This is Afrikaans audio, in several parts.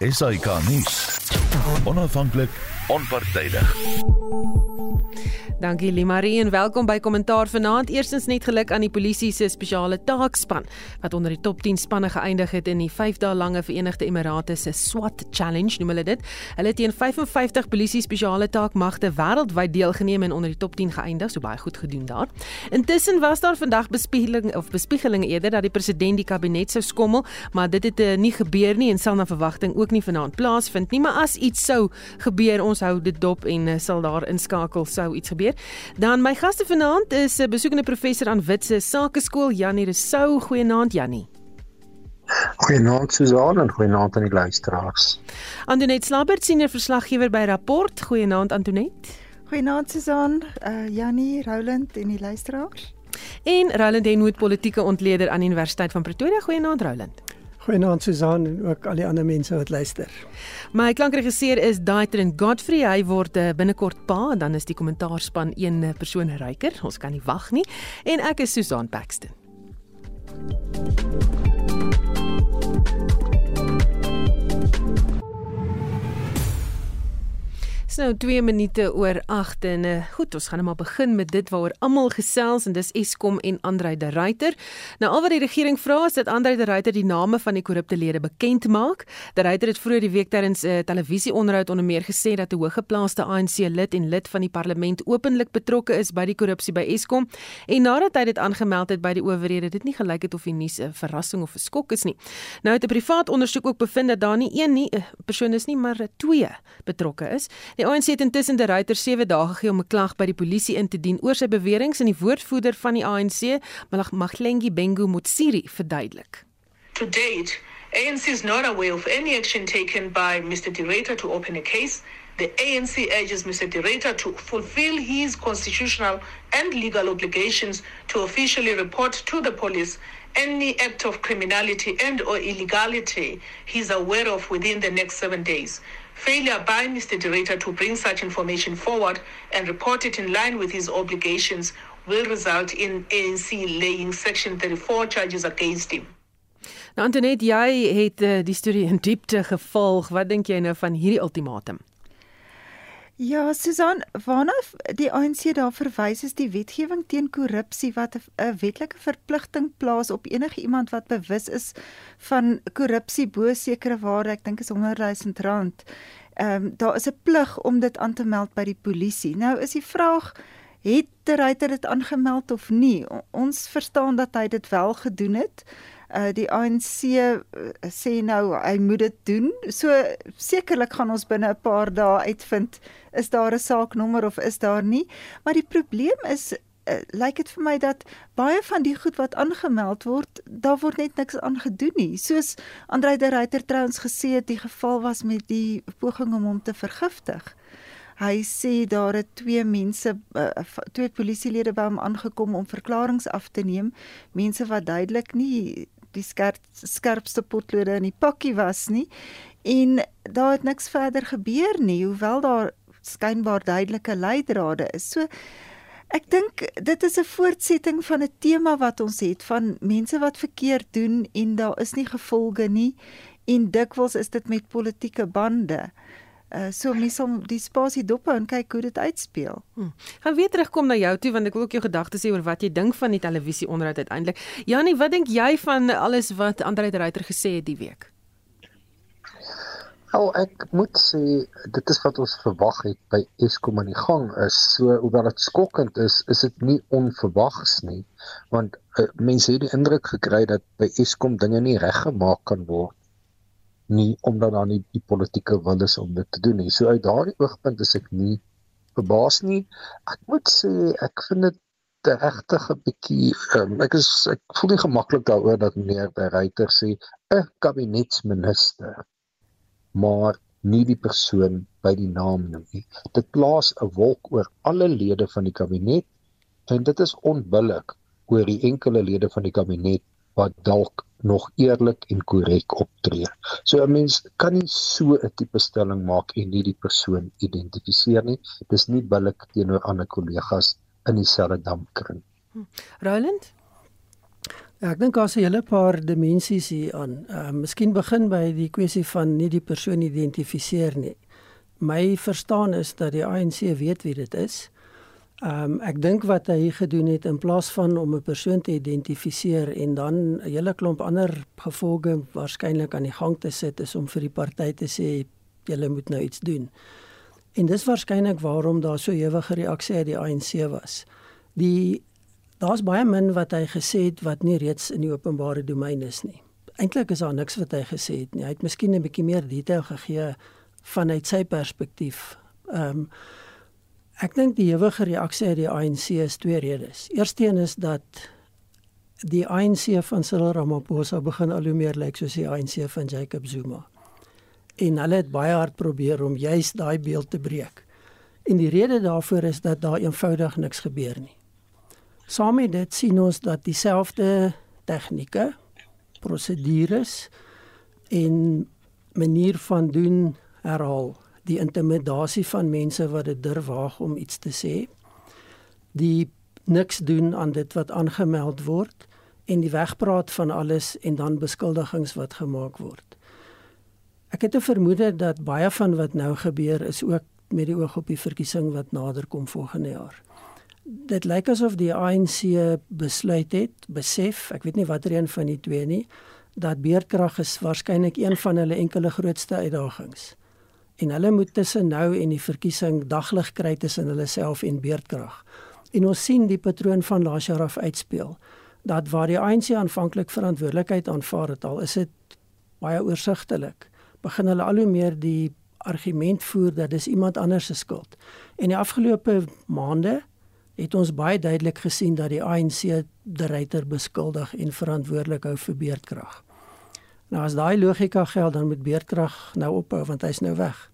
SAK nuus. Onafhanklik, onpartydig. Dankie Limarie en welkom by Kommentaar vanaand. Eerstens net geluk aan die polisie se spesiale taakspan wat onder die top 10 spanne geëindig het in die 5 dae lange Verenigde Emirate se SWAT Challenge, noem hulle dit. Hulle het teen 55 polisie spesiale taakmagte wêreldwyd deelgeneem en onder die top 10 geëindig, so baie goed gedoen daar. Intussen was daar vandag bespiegeling of bespiegeling eerder dat die president die kabinet sou skommel, maar dit het uh, nie gebeur nie en sal na verwagting ook nie vanaand plaasvind nie, maar as iets sou gebeur, ons hou dit dop en uh, sal daar inskakel sou iets gebeur. Dan my gaste vanaand is 'n besoekende professor aan Witse Sakeskool Janie Resou. Goeienaand Janie. Goeienaand Susan en goeienaand aan die luisteraars. Antoinette Slabert senior verslaggewer by Rapport. Goeienaand Antoinette. Goeienaand Susan, uh, Janie, Roland en die luisteraars. En Roland Henwood politieke ontleder aan Universiteit van Pretoria. Goeienaand Roland. Goeienaand Susan en ook al die ander mense wat luister. My klankregisseur is Daitrin Godfrey. Hy word uh, binnekort pa en dan is die kommentaarspan een uh, persoon ryker. Ons kan nie wag nie. En ek is Susan Paxton. Dis nou 2 minute oor 8 en uh, goed, ons gaan net maar begin met dit waaroor almal gesels en dis Eskom en Andrei de Ruyter. Nou al wat die regering vra is dat Andrei de Ruyter die name van die korrupte lede bekend maak. De Ruyter het vroeër die week tydens 'n uh, televisieonderhoud onder meer gesê dat 'n hoëgeplaaste ANC lid en lid van die parlement openlik betrokke is by die korrupsie by Eskom en nadat hy dit aangemeld het by die owerhede, dit nie gelyk het of die nuus 'n verrassing of 'n skok is nie. Nou het 'n privaat ondersoek ook bevind dat daar nie een nie 'n persoon is nie, maar twee betrokke is. Die ANC het intussen die ruiter 7 dae gegee om 'n klag by die polisie in te dien oor sy beweringe en die woordvoerder van die ANC, Maglengi Bengu Motsiri, verduidelik. To date, ANC is not aware of any action taken by Mr. Director to open a case. The ANC urges Mr. Director to fulfill his constitutional and legal obligations to officially report to the police any act of criminality and or illegality he's aware of within the next 7 days. Failure by Mr. Director to bring such information forward and report it in line with his obligations will result in ANC laying Section 34 charges against him. Nou Antoinette, jy het uh, die storie in diepte gevolg. Wat dink jy nou van hierdie ultimatum? Ja, Susan, waarna die ANC daar verwys is die wetgewing teen korrupsie wat 'n wetlike verpligting plaas op enige iemand wat bewus is van korrupsie bo sekere waarde, ek dink is 100 000 rand. Ehm um, daar is 'n plig om dit aan te meld by die polisie. Nou is die vraag het die ryter dit aangemeld of nie? Ons verstaan dat hy dit wel gedoen het uh die ANC uh, sê nou hy moet dit doen. So sekerlik gaan ons binne 'n paar dae uitvind is daar 'n saaknommer of is daar nie. Maar die probleem is uh, lyk dit vir my dat baie van die goed wat aangemeld word, daar word net niks aangedoen nie. Soos Andrei de Ruyter trouens gesê het die geval was met die poging om hom te vergiftig. Hy sê daar het twee mense twee polisielede by hom aangekom om verklaringe af te neem, mense wat duidelik nie die skerp, skerpste potlode in die pakkie was nie en daar het niks verder gebeur nie hoewel daar skynbaar duidelike leidrade is. So ek dink dit is 'n voortsetting van 'n tema wat ons het van mense wat verkeerd doen en daar is nie gevolge nie en dikwels is dit met politieke bande. Uh, so mens sal die spasie dop hou en kyk hoe dit uitspeel. Hm. Gaan weer terugkom na jou toe want ek wil ook jou gedagtes hê oor wat jy dink van die televisie onderhoud uiteindelik. Janie, wat dink jy van alles wat Andre de Ruyter gesê het die week? Al ek moet sê dit is wat ons verwag het by Eskom aan die gang is. So hoewel dit skokkend is, is dit nie onverwags nie want uh, mense het die indruk gekry dat by Eskom dinge nie reggemaak kan word nie omdat daar nie die politieke wil is om dit te doen nie. So uit daardie oogpunt is ek nie verbaas nie. Ek moet sê ek vind dit regtig 'n bietjie um, ek is ek voel nie gemaklik daaroor dat meneer De Ruyter sê 'n kabinetsminister maar nie die persoon by die naam noem nie. Dit plaas 'n wolk oor alle lede van die kabinet en dit is onbillik oor die enkele lede van die kabinet wat dalk nog eerlik en korrek optree. So 'n mens kan nie so 'n tipe stelling maak en nie die persoon identifiseer nie. Dis nie billik teenoor ander kollegas in dieselfde dampkring. Hm. Roland Ja, ek dink daar's 'n hele paar dimensies hier aan. Ehm uh, miskien begin by die kwessie van nie die persoon identifiseer nie. My verstaan is dat die ANC weet wie dit is. Ehm um, ek dink wat hy gedoen het in plaas van om 'n persoon te identifiseer en dan 'n hele klomp ander gevolge waarskynlik aan die gang te sit is om vir die party te sê julle moet nou iets doen. En dis waarskynlik waarom daar so ewige reaksie uit die ANC was. Die daar's baie min wat hy gesê het wat nie reeds in die openbare domein is nie. Eintlik is daar niks wat hy gesê het nie. Hy het miskien 'n bietjie meer detail gegee vanuit sy perspektief. Ehm um, ek dink die ewige reaksie uit die ANC is twee redes. Eersteen is dat die ANC van Cyril Ramaphosa begin al hoe meer lyk soos die ANC van Jacob Zuma en hulle het baie hard probeer om juis daai beeld te breek. En die rede daarvoor is dat daar eenvoudig niks gebeur nie. Saam met dit sien ons dat dieselfde tegnieke, prosedures en manier van doen herhaal die intimidasie van mense wat dit durf waag om iets te sê die niks doen aan dit wat aangemeld word en die wegpraat van alles en dan beskuldigings wat gemaak word Ek het 'n vermoede dat baie van wat nou gebeur is ook met die oog op die verkiesing wat nader kom volgende jaar. Dit lyk asof die ANC besluit het, besef, ek weet nie watter een van die twee nie, dat beerdkrag is waarskynlik een van hulle enkele grootste uitdagings. En hulle moet tussen nou en die verkiesing daglig kry tussen hulle self en beerdkrag. En ons sien die patroon van laas jaar af uitspeel dat waar die ANC aanvanklik verantwoordelikheid aanvaar het al is dit baie oorsigtelik begin hulle al hoe meer die argument voer dat dis iemand anders se skuld. En die afgelope maande het ons baie duidelik gesien dat die ANC die ryter beskuldig en verantwoordelik hou vir beerdkrag. Nou as daai logika geld dan moet beerdkrag nou ophou want hy's nou weg.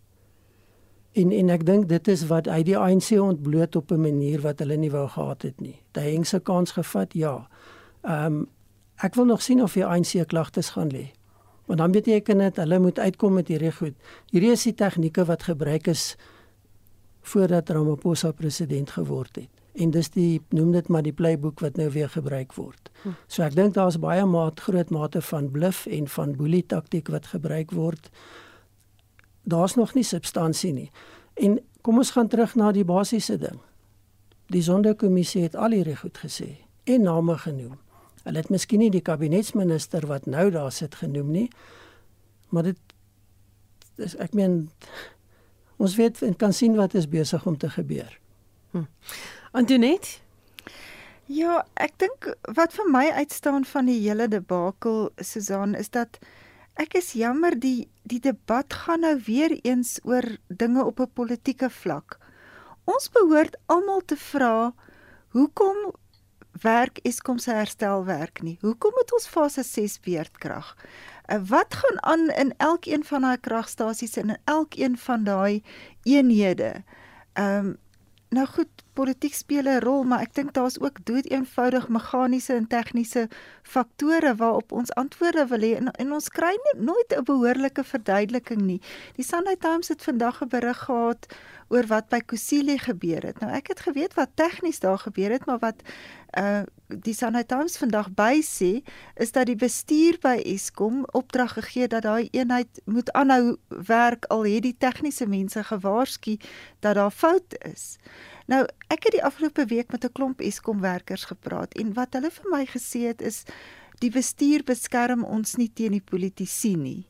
En en ek dink dit is wat uit die ANC ontbloot op 'n manier wat hulle nie wou gehad het nie. Hy heng se kans gevat, ja. Ehm um, ek wil nog sien of die ANC klagtes gaan lê. Want dan beteken dit hulle moet uitkom met hierdie goed. Hierdie is die tegnieke wat gebruik is voordat Ramaphosa president geword het. En dis die noem dit maar die playbook wat nou weer gebruik word. Hm. So ek dink daar's baie maat groot mate van bluf en van boelie taktik wat gebruik word. Daar's nog nie substansie nie. En kom ons gaan terug na die basiese ding. Die sondekommissie het al hierdie goed gesê en name genoem. Hulle het miskien nie die kabinetsminister wat nou daar sit genoem nie. Maar dit is ek meen ons weet en kan sien wat is besig om te gebeur. Hm. Antoinette Ja, ek dink wat vir my uitstaan van die hele debakel Susan is dat ek is jammer die die debat gaan nou weer eens oor dinge op 'n politieke vlak. Ons behoort almal te vra hoekom werk Eskom se herstelwerk nie. Hoekom het ons fase 6 beerdkrag? Wat gaan aan in elkeen van daai kragstasies en in elkeen van daai eenhede? Ehm um, nou goed, politiek speel 'n rol, maar ek dink daar's ook dood eenvoudig meganiese en tegniese faktore waarop ons antwoorde wil hê en, en ons kry nie nooit 'n behoorlike verduideliking nie. Die Sunday Times het vandag 'n berig gehad oor wat by Kusile gebeur het. Nou ek het geweet wat tegnies daar gebeur het, maar wat uh die Sunday Times vandag by sê is dat die bestuur by Eskom opdrag gegee dat daai eenheid moet aanhou werk al het die tegniese mense gewaarsku dat daar fout is. Nou, ek het die afgelope week met 'n klomp Eskom werkers gepraat en wat hulle vir my gesê het is die bestuur beskerm ons nie teen die politici nie.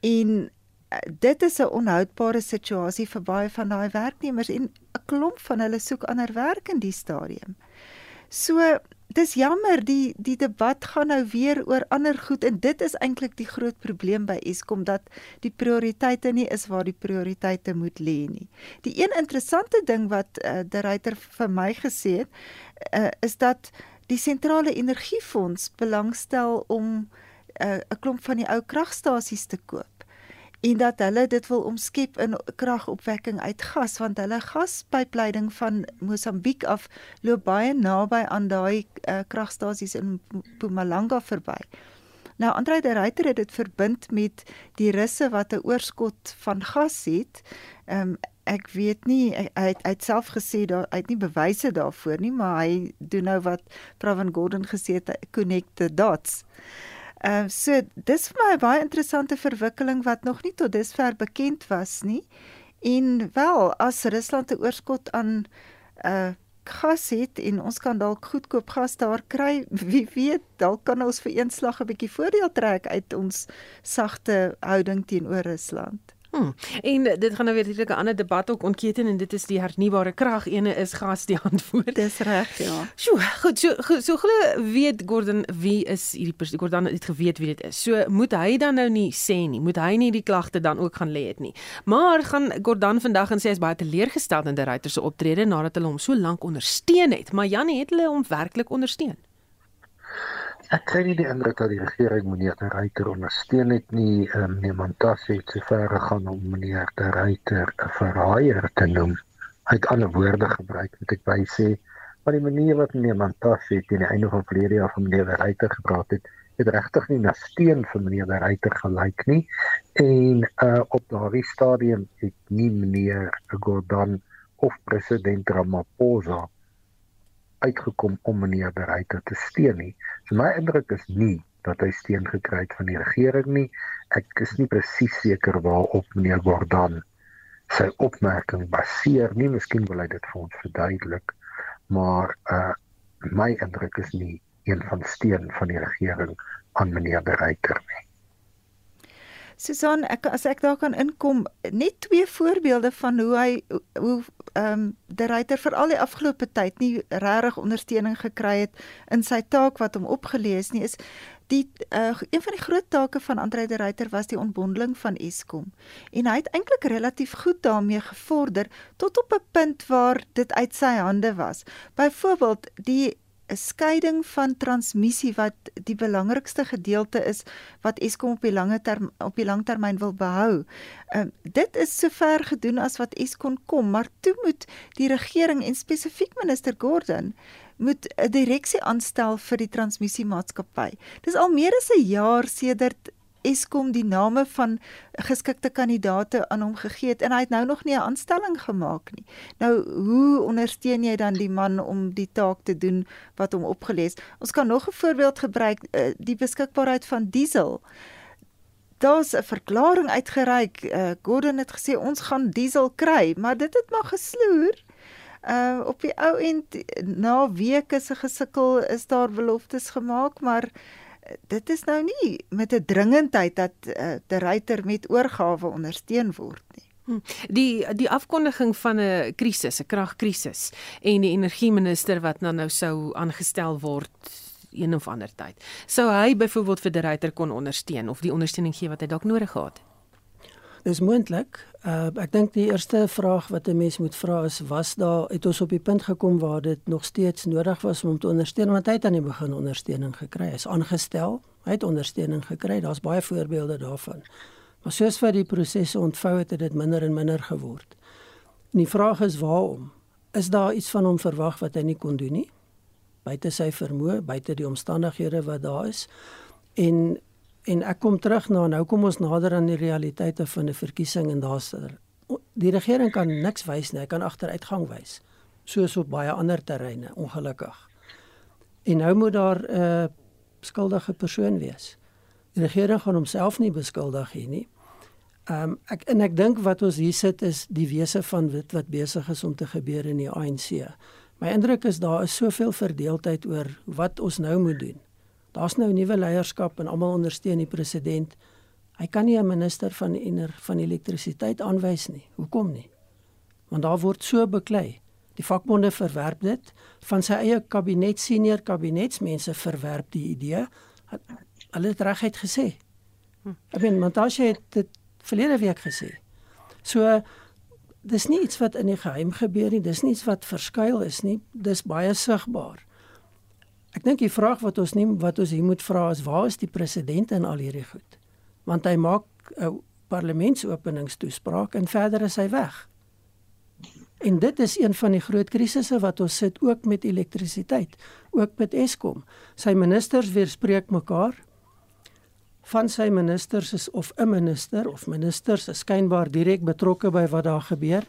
En dit is 'n onhoudbare situasie vir baie van daai werknemers en 'n klomp van hulle soek ander werk in die stadium. So dis jammer die die debat gaan nou weer oor ander goed en dit is eintlik die groot probleem by Eskom dat die prioriteite nie is waar die prioriteite moet lê nie. Die een interessante ding wat uh, die ryter vir my gesê het uh, is dat die sentrale energiefonds belangstel om eh, 'n uh, klomp van die ou kragstasies te koop en dat hulle dit wil omskep in kragopwekking uit gas want hulle gaspypleiding van Mosambiek af loop baie naby aan daai uh, kragstasies in Mpumalanga verby. Nou Andre de Ruyter het dit verbind met die russe wat 'n oorskot van gas het. Ehm um, ek weet nie hy het, hy het self gesê daar hy het nie bewyse daarvoor nie, maar hy doen nou wat Pravin Gordhan gesê het, connect the dots. Ehm uh, so dis vir my 'n baie interessante verwikkeling wat nog nie tot dusver bekend was nie. En wel, as Rusland 'n oorskot aan uh, gas het en ons kan dalk goedkoop gas daar kry, wie weet, dalk kan ons vir eenslag 'n bietjie voordeel trek uit ons sagte houding teenoor Rusland. Hmm. En dit gaan nou weer 'n ander debat ook ontketen en dit is die hernubare krag ene is gas die antwoord. Dis reg, ja. Sjoe, goed, so so, so glo weet Gordon wie is hierdie persoon Gordon het geweet wie dit is. So moet hy dan nou nie sê nie, moet hy nie die klagte dan ook gaan lê het nie. Maar gaan Gordon vandag en sê hy is baie teleurgesteld in die ruiter se optrede nadat hulle hom so lank ondersteun het, maar Janie het hulle hom werklik ondersteun. Ek kry nie die indruk dat die regering meneer De Ruyter ondersteun het nie. Ehm um, niemand tas het so ver gegaan om meneer De Ruyter 'n verraaier te noem. Hy het ander woorde gebruik wat ek by sê, maar die manier wat meneer Mantas het teen die einde van verlede jaar van meneer De Ruyter gepraat het, het regtig nie na steun vir meneer De Ruyter gelyk nie. En uh op daardie stadium het nie meneer Gordhan of president Ramaphosa uitgekom om meneer De Ruyter te steun nie. So my indruk is nie dat hy steun gekry het van die regering nie. Ek is nie presies seker waarop meneer Gordhan sy opmerking baseer nie. Miskien wil hy dit vir ons verduidelik, maar uh my indruk is nie een van steun van die regering aan meneer De Ruyter nie. Susan, ek as ek daar kan inkom, net twee voorbeelde van hoe hy hoe ehm um, die ryter vir al die afgelope tyd nie regtig ondersteuning gekry het in sy taak wat hom opgelees nie is die uh, een van die groot take van Andre de Ruyter was die ontbondeling van Eskom en hy het eintlik relatief goed daarmee gevorder tot op 'n punt waar dit uit sy hande was. Byvoorbeeld die 'n skeiding van transmissie wat die belangrikste gedeelte is wat Eskom op die lange term op die langtermyn wil behou. Ehm uh, dit is sover gedoen as wat Eskom kom, maar toe moet die regering en spesifiek minister Gordon moet 'n direksie aanstel vir die transmissiemaatskappy. Dis al meer as 'n jaar sedert Eskom die name van geskikte kandidate aan hom gegee het en hy het nou nog nie 'n aanstelling gemaak nie. Nou hoe ondersteun jy dan die man om die taak te doen wat hom opgelees? Ons kan nog 'n voorbeeld gebruik, eh, die beskikbaarheid van diesel. Daar's 'n verklaring uitgereik. Uh, Gordon het gesê ons gaan diesel kry, maar dit het maar gesloer. Uh op die ou end na weke se gesukkel is daar beloftes gemaak, maar dit is nou nie met 'n dringendheid dat uh, die ryter met oorgawe ondersteun word nie. Hm. Die die afkondiging van 'n krisis, 'n kragkrisis en die energieminister wat nou nou sou aangestel word een of ander tyd. Sou hy byvoorbeeld vir die ryter kon ondersteun of die ondersteuning gee wat hy dalk nodig gehad het? Dis moontlik. Uh, ek dink die eerste vraag wat 'n mens moet vra is was daar het ons op die punt gekom waar dit nog steeds nodig was om te ondersteun want hy het aan die begin ondersteuning gekry. Hy is aangestel. Hy het ondersteuning gekry. Daar's baie voorbeelde daarvan. Maar soos vir die prosesse ontvou het, het dit minder en minder geword. En die vraag is waarom? Is daar iets van hom verwag wat hy nie kon doen nie? Buite sy vermoë, buite die omstandighede wat daar is. En En ek kom terug na nou kom ons nader aan die realiteite van 'n verkiesing en daar's die regering kan niks wys nie, hy kan agteruitgang wys. Soos op baie ander terreine, ongelukkig. En nou moet daar 'n uh, skuldige persoon wees. Die regering gaan homself nie beskuldig hier nie. Ehm um, ek en ek dink wat ons hier sit is die wese van wit wat besig is om te gebeur in die ANC. My indruk is daar is soveel verdeeldheid oor wat ons nou moet doen. Daar's nou nuwe leierskap en almal ondersteun die president. Hy kan nie 'n minister van ener van elektrisiteit aanwys nie. Hoekom nie? Want daar word so beklei. Die vakbonde verwerp dit van sy eie kabinet senior kabinetsmense verwerp die idee. Hulle het reguit gesê. Hm. Ek bedoel, Montashe het dit verlede week gesê. So dis nie iets wat in die geheim gebeur nie, dis nie iets wat verskuil is nie, dis baie sigbaar. Ek dink die vraag wat ons nie wat ons hier moet vra is waar is die president in al hierdie goed? Want hy maak 'n parlementsopeningstoespraak en verder is hy weg. En dit is een van die groot krisisse wat ons sit ook met elektrisiteit, ook met Eskom. Sy ministers weerspreek mekaar. van sy ministers is of 'n minister of ministers is skynbaar direk betrokke by wat daar gebeur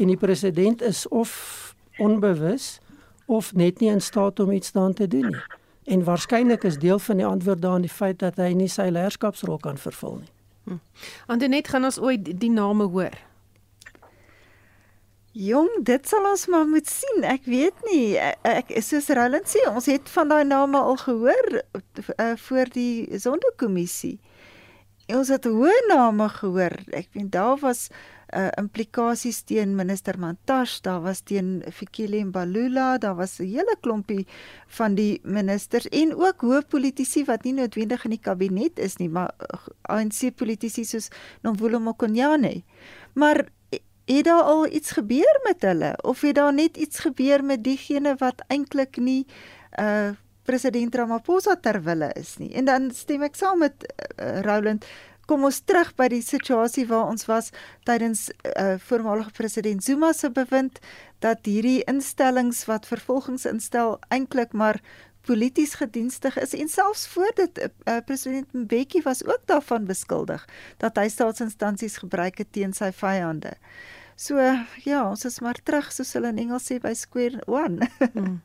en die president is of onbewus of net nie in staat om iets daaraan te doen nie. En waarskynlik is deel van die antwoord daarin die feit dat hy nie sy leierskapsrol kan vervul nie. Hm. Antoinette gaan ons ooit die, name hoor. Jong, dit sal ons maar moet sien. Ek weet nie. Ek is soos Roland sê, ons het van daai name al gehoor uh, voor die sondekommissie. Ons het hoë name gehoor. Ek weet daar was uh, implikasies teen minister Mantashe, daar was teen Fikile Mbalula, daar was 'n hele klompie van die ministers en ook hoë politici wat nie noodwendig in die kabinet is nie, maar uh, ANC politici soos Nomvulo Mokonyane. Maar het daar al iets gebeur met hulle of het daar net iets gebeur met diegene wat eintlik nie uh president Ramaphosa ter wille is nie. En dan stem ek saam met uh, Roland kom ons terug by die situasie waar ons was tydens uh voormalige president Zuma se bewind dat hierdie instellings wat vervolgings instel eintlik maar polities gedienstig is en selfs voor dit uh, president Mbeki was ook daarvan beskuldig dat hy staatsinstansies gebruik het teen sy vyande. So ja, ons is maar terug soos hulle in Engels sê by square one. hmm.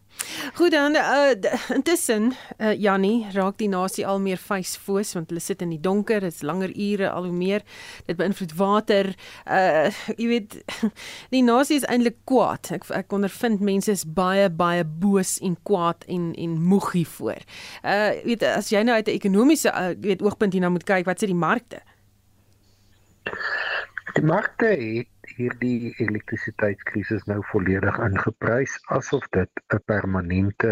Goed dan uh, intussen uh, Jannie raak die nasie al meer vuisfoos want hulle sit in die donker, dit's langer ure al hoe meer. Dit beïnvloed water. Uh jy weet die nasie is eintlik kwaad. Ek ek ondervind mense is baie baie boos en kwaad en en moeg hiervoor. Uh weet as jy nou uit 'n ekonomiese uh, weet oogpunt hierna moet kyk, wat sê die markte? Die markte het hierdie elektrisiteitskrisis nou volledig ingeprys asof dit 'n permanente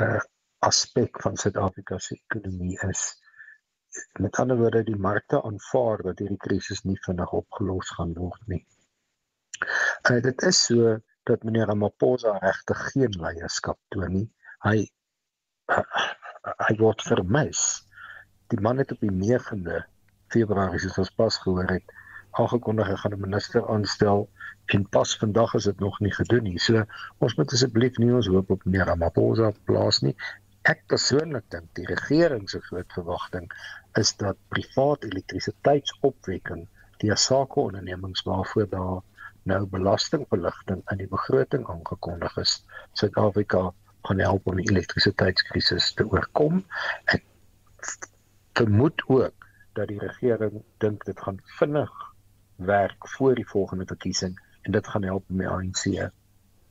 uh, aspek van Suid-Afrika se ekonomie is. Met ander woorde, die markte aanvaar dat hierdie krisis nie vinnig opgelos gaan word nie. Uh, dit is so dat meneer Ramaphosa regtig geen leierskap toon nie. Hy uh, hy word vermis. Die man het op die 9de Februarie soos ons pas gehoor het, aangekondig hy gaan 'n minister aanstel en pas vandag is dit nog nie gedoen nie. So ons moet asseblief nie ons hoop op meneer Ramaphosa plaas nie. Ek persoonlik dink die regering se groot verwagting is dat privaat elektrisiteitsopwekking die sakeondernemings waarvoor daar nou belastingverligting in die begroting aangekondig is, Suid-Afrika gaan help om die elektrisiteitskrisis te oorkom. Ek vermoed ook dat die regering dink dit gaan vinnig werk voor die volgende verkiesing en dit gaan help om die ANC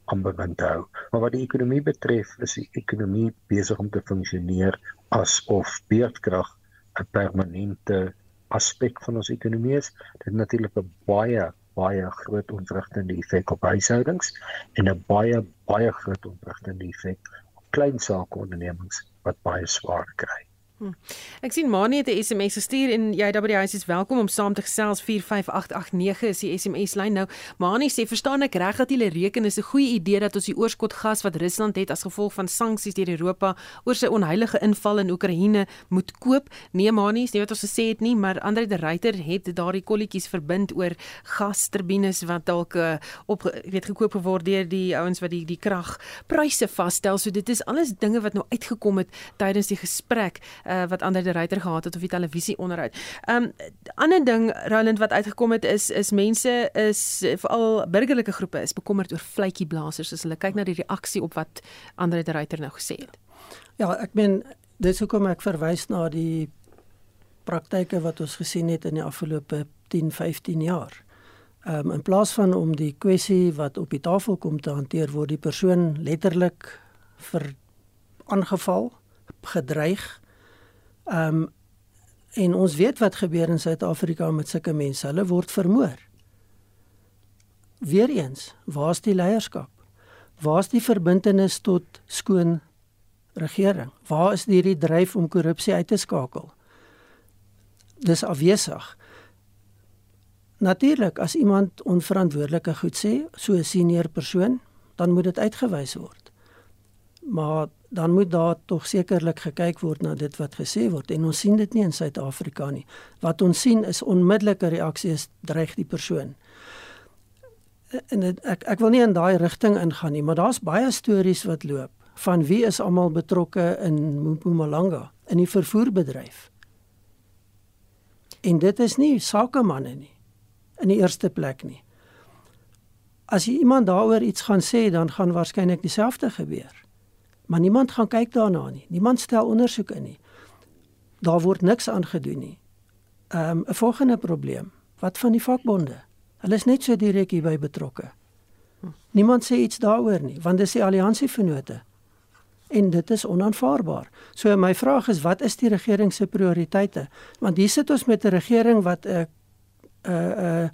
aan bewind te hou. Maar wat die ekonomie betref, is die ekonomie besig om te funksioneer asof beurtkrag 'n permanente aspek van ons ekonomie is. Dit natuurlik 'n baie baie groot ontwrigtende effek op huishoudings en 'n baie baie groot ontwrigtende effek op klein sake ondernemings wat baie swaar kry. Hm. Ek sien Mani het 'n SMS gestuur en jy daar by die huis is welkom om saam te gesels 45889 is die SMS lyn nou. Mani sê verstaan ek reg dat jy reken is 'n goeie idee dat ons die oorskot gas wat Rusland het as gevolg van sanksies deur Europa oor sy onheilige inval in Oekraïne moet koop. Nee Mani, dis nie wat ons gesê het nie, maar Andre de Ruyter het daardie kolletjies verbind oor gasturbines wat dalk uh, op weet gekoop geword deur die ouens wat die die kragpryse vasstel. So dit is alles dinge wat nou uitgekom het tydens die gesprek. Uh, uh, wat ander die ruiter gehad het of die televisie onderhoud. Um ander ding Roland wat uitgekom het is is mense is veral burgerlike groepe is bekommerd oor vletjieblassers as hulle kyk na die reaksie op wat ander die ruiter nou gesê het. Ja, ek meen dis hoekom ek verwys na die praktyke wat ons gesien het in die afgelope 10, 15 jaar. Ehm um, in plaas van om die kwessie wat op die tafel kom te hanteer word die persoon letterlik vir aangeval, gedreig Ehm um, en ons weet wat gebeur in Suid-Afrika met sulke mense. Hulle word vermoor. Weereens, waar's die leierskap? Waar's die verbintenis tot skoon regering? Waar is hierdie dryf om korrupsie uit te skakel? Dis afwesig. Natuurlik, as iemand onverantwoordelike goed sê, so 'n senior persoon, dan moet dit uitgewys word. Maar dan moet daar tog sekerlik gekyk word na dit wat gesê word en ons sien dit nie in Suid-Afrika nie. Wat ons sien is onmiddellike reaksies dreig die persoon. En het, ek ek wil nie in daai rigting ingaan nie, maar daar's baie stories wat loop van wie is almal betrokke in Mpumalanga in die vervoerbedryf. En dit is nie sakemanne nie in die eerste plek nie. As iemand daaroor iets gaan sê, dan gaan waarskynlik dieselfde gebeur. Maar niemand gaan kyk daarna nie. Niemand stel ondersoeke in nie. Daar word niks aangedoen nie. Ehm um, 'n volgende probleem. Wat van die vakbonde? Hulle is net so direk hierby betrokke. Niemand sê iets daaroor nie, want dis die alliansievennote. En dit is onaanvaarbaar. So my vraag is, wat is die regering se prioriteite? Want hier sit ons met 'n regering wat 'n 'n 'n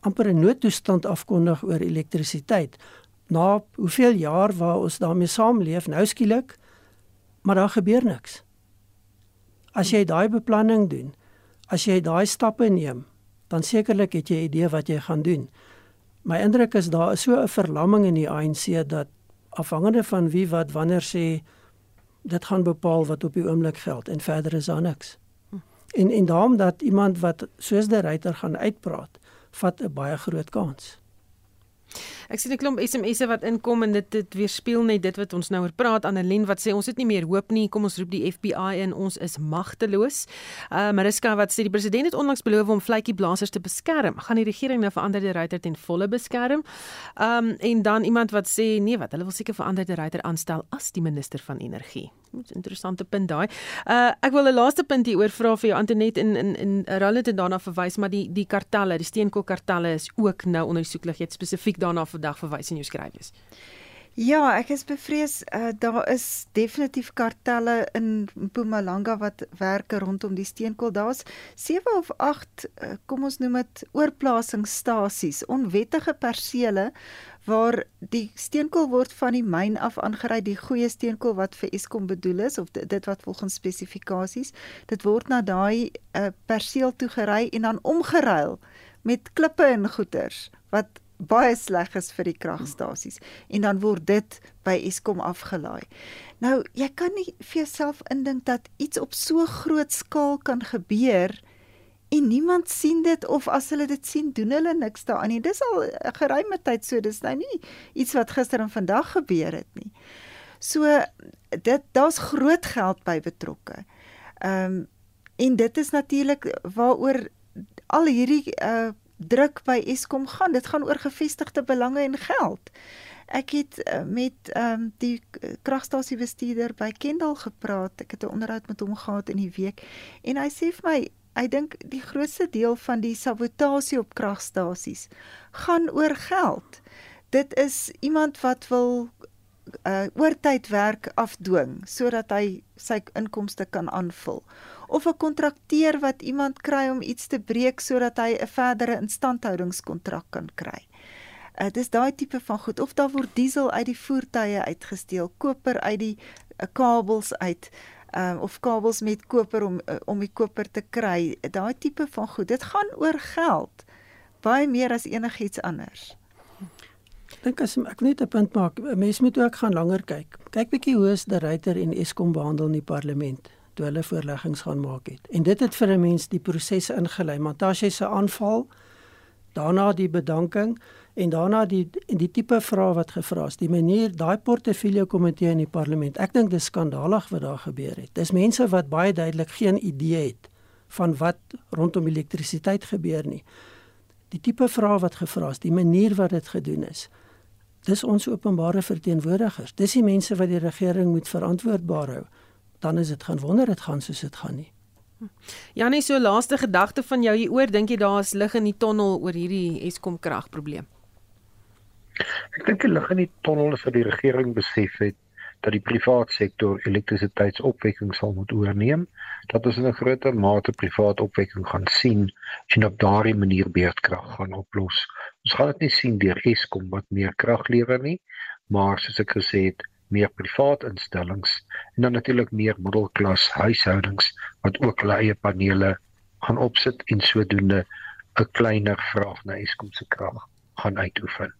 amper 'n noodtoestand afkondig oor elektrisiteit. Na hoeveel jaar waar ons daarmee saamleef, nou skielik, maar daar gebeur niks. As jy daai beplanning doen, as jy daai stappe neem, dan sekerlik het jy 'n idee wat jy gaan doen. My indruk is daar is so 'n verlamming in die ANC dat afhangende van wie wat wanneer sê dit gaan bepaal wat op die oomblik geld en verder is daar niks. En en daarom dat iemand wat soos die ryter gaan uitpraat, vat 'n baie groot kans. Ek sien 'n klomp SMS'e wat inkom en dit dit weerspieël net dit wat ons nou oor praat. Annelien wat sê ons het nie meer hoop nie. Kom ons roep die FBI in. Ons is magteloos. Uh Mariska wat sê die president het onlangs beloof om vletjie blaasers te beskerm. Gaan die regering nou verander die ryter ten volle beskerm? Um en dan iemand wat sê nee, wat hulle wil seker verander die ryter aanstel as die minister van energie. Dit's 'n interessante punt daai. Uh ek wil 'n laaste punt hier oor vra vir jou Antonet in in in Roland het daarna verwys maar die die kartelle, die steenkoolkartelle is ook nou onder soeklig. Jy het spesifiek daarna vandag verwys in jou skryfies. Ja, ek is bevrees uh, daar is definitief kartelle in Mpumalanga wat werk rondom die steenkool. Daar's 7 of 8 uh, eh, kom ons noem dit oorplasingsstasies, onwettige persele waar die steenkool word van die myn af aangery, die goeie steenkool wat vir Eskom bedoel is of dit wat volgens spesifikasies, dit word na daai uh, perseel toe gery en dan omgeruil met klippe en goeters wat baie sleg is vir die kragstasies en dan word dit by Eskom afgelaai. Nou, jy kan nie vir jouself indink dat iets op so groot skaal kan gebeur en niemand sien dit of as hulle dit sien, doen hulle niks daaraan nie. Dis al 'n geruime tyd so, dis nou nie iets wat gister en vandag gebeur het nie. So dit daar's groot geld by betrokke. Ehm um, en dit is natuurlik waaroor al hierdie uh druk by Eskom gaan. Dit gaan oor gevestigde belange en geld. Ek het uh, met ehm um, die kragstasie bestuurder by Kendal gepraat. Ek het 'n onderhoud met hom gehad in die week en hy sê vir my hy dink die grootste deel van die sabotasie op kragstasies gaan oor geld. Dit is iemand wat wil uh oortydwerk afdwing sodat hy sy inkomste kan aanvul of 'n kontrakteur wat iemand kry om iets te breek sodat hy 'n verdere instandhoudingskontrak kan kry. Dit uh, is daai tipe van goed of daar word diesel uit die voertuie uitgesteel, koper uit die uh, kabels uit um, of kabels met koper om uh, om die koper te kry. Daai tipe van goed. Dit gaan oor geld baie meer as enigiets anders. Ek dink as ek net 'n punt maak, mense moet ook gaan langer kyk. Kyk bietjie hoe is die ryter en Eskom behandel in die parlement toe hulle voorleggings gaan maak het. En dit het vir 'n mens die proses ingelei. Montashe se aanval, daarna die bedanking en daarna die die tipe vrae wat gevra is. Die manier daai portefeulje komitee in die parlement. Ek dink dis skandalig wat daar gebeur het. Dis mense wat baie duidelik geen idee het van wat rondom elektrisiteit gebeur nie. Die tipe vrae wat gevra is, die manier wat dit gedoen is. Dis ons openbare verteenwoordigers. Dis die mense wat die regering moet verantwoordbaar hou dan is dit gaan wonder dit gaan soos dit gaan nie. Janie, so laaste gedagte van jou hieroor, dink jy daar is lig in die tonnel oor hierdie Eskom kragprobleem? Ek dink die lig in die tonnel is dat die regering besef het dat die private sektor elektrisiteitsopwekking sal moet oorneem, dat ons in 'n groter mate private opwekking gaan sien en op daardie manier beurtkrag gaan oplos. Ons gaan dit nie sien deur Eskom wat meer krag lewer nie, maar soos ek gesê het, meer privaat instellings en dan natuurlik meer middelklas huishoudings wat ook hulle eie panele gaan opsit en sodoende 'n kleiner vraag na Eskom se krag gaan uitoefen.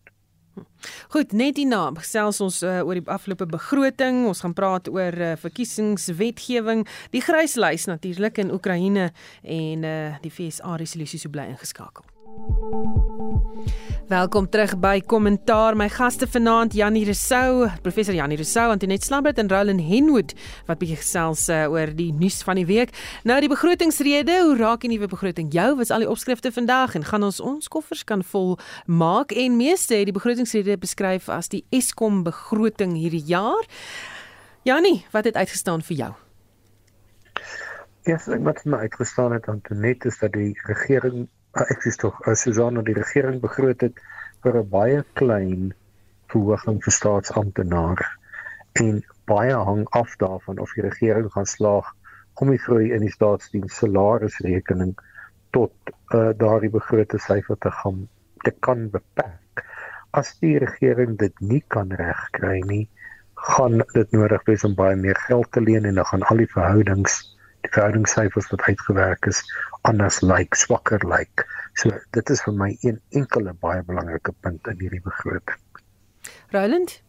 Goed, net hierna gesels ons uh, oor die afgelope begroting. Ons gaan praat oor uh, verkiesingswetgewing, die gryslys natuurlik in Oekraïne en uh, die FSA resolusie so bly ingeskakel. Welkom terug by Kommentaar. My gaste vanaand Janie Rousseau, professor Janie Rousseau, Antoinette Slambert en Roland Henwood wat bietjie gesels uh, oor die nuus van die week. Nou die begrotingsrede, hoe raak die nuwe begroting jou? Was al die opskrifte vandag en gaan ons ons koffers kan vol maak en meeste het die begrotingsrede beskryf as die Eskom begroting hierdie jaar. Janie, wat het uitgestaan vir jou? Ja, yes, wat my uitgestaan het Antoinette is dat die regering Ah, ek sê tog as Susanna die regering begroot het vir 'n baie klein verhoging vir staatsamptenare en baie hang af daarvan of die regering gaan slaag om die groei in die staatsdiens salarisrekening tot uh, daardie begrote syfer te gaan te kan beperk. As die regering dit nie kan regkry nie, gaan dit nodig wees om baie meer geld te leen en dan gaan al die verhoudings verhoudingssyfers wat uitgewerk is anders lyk, like, swakker lyk. Like. So dit is vir my een enkele baie belangrike punt in hierdie begroting. Roland?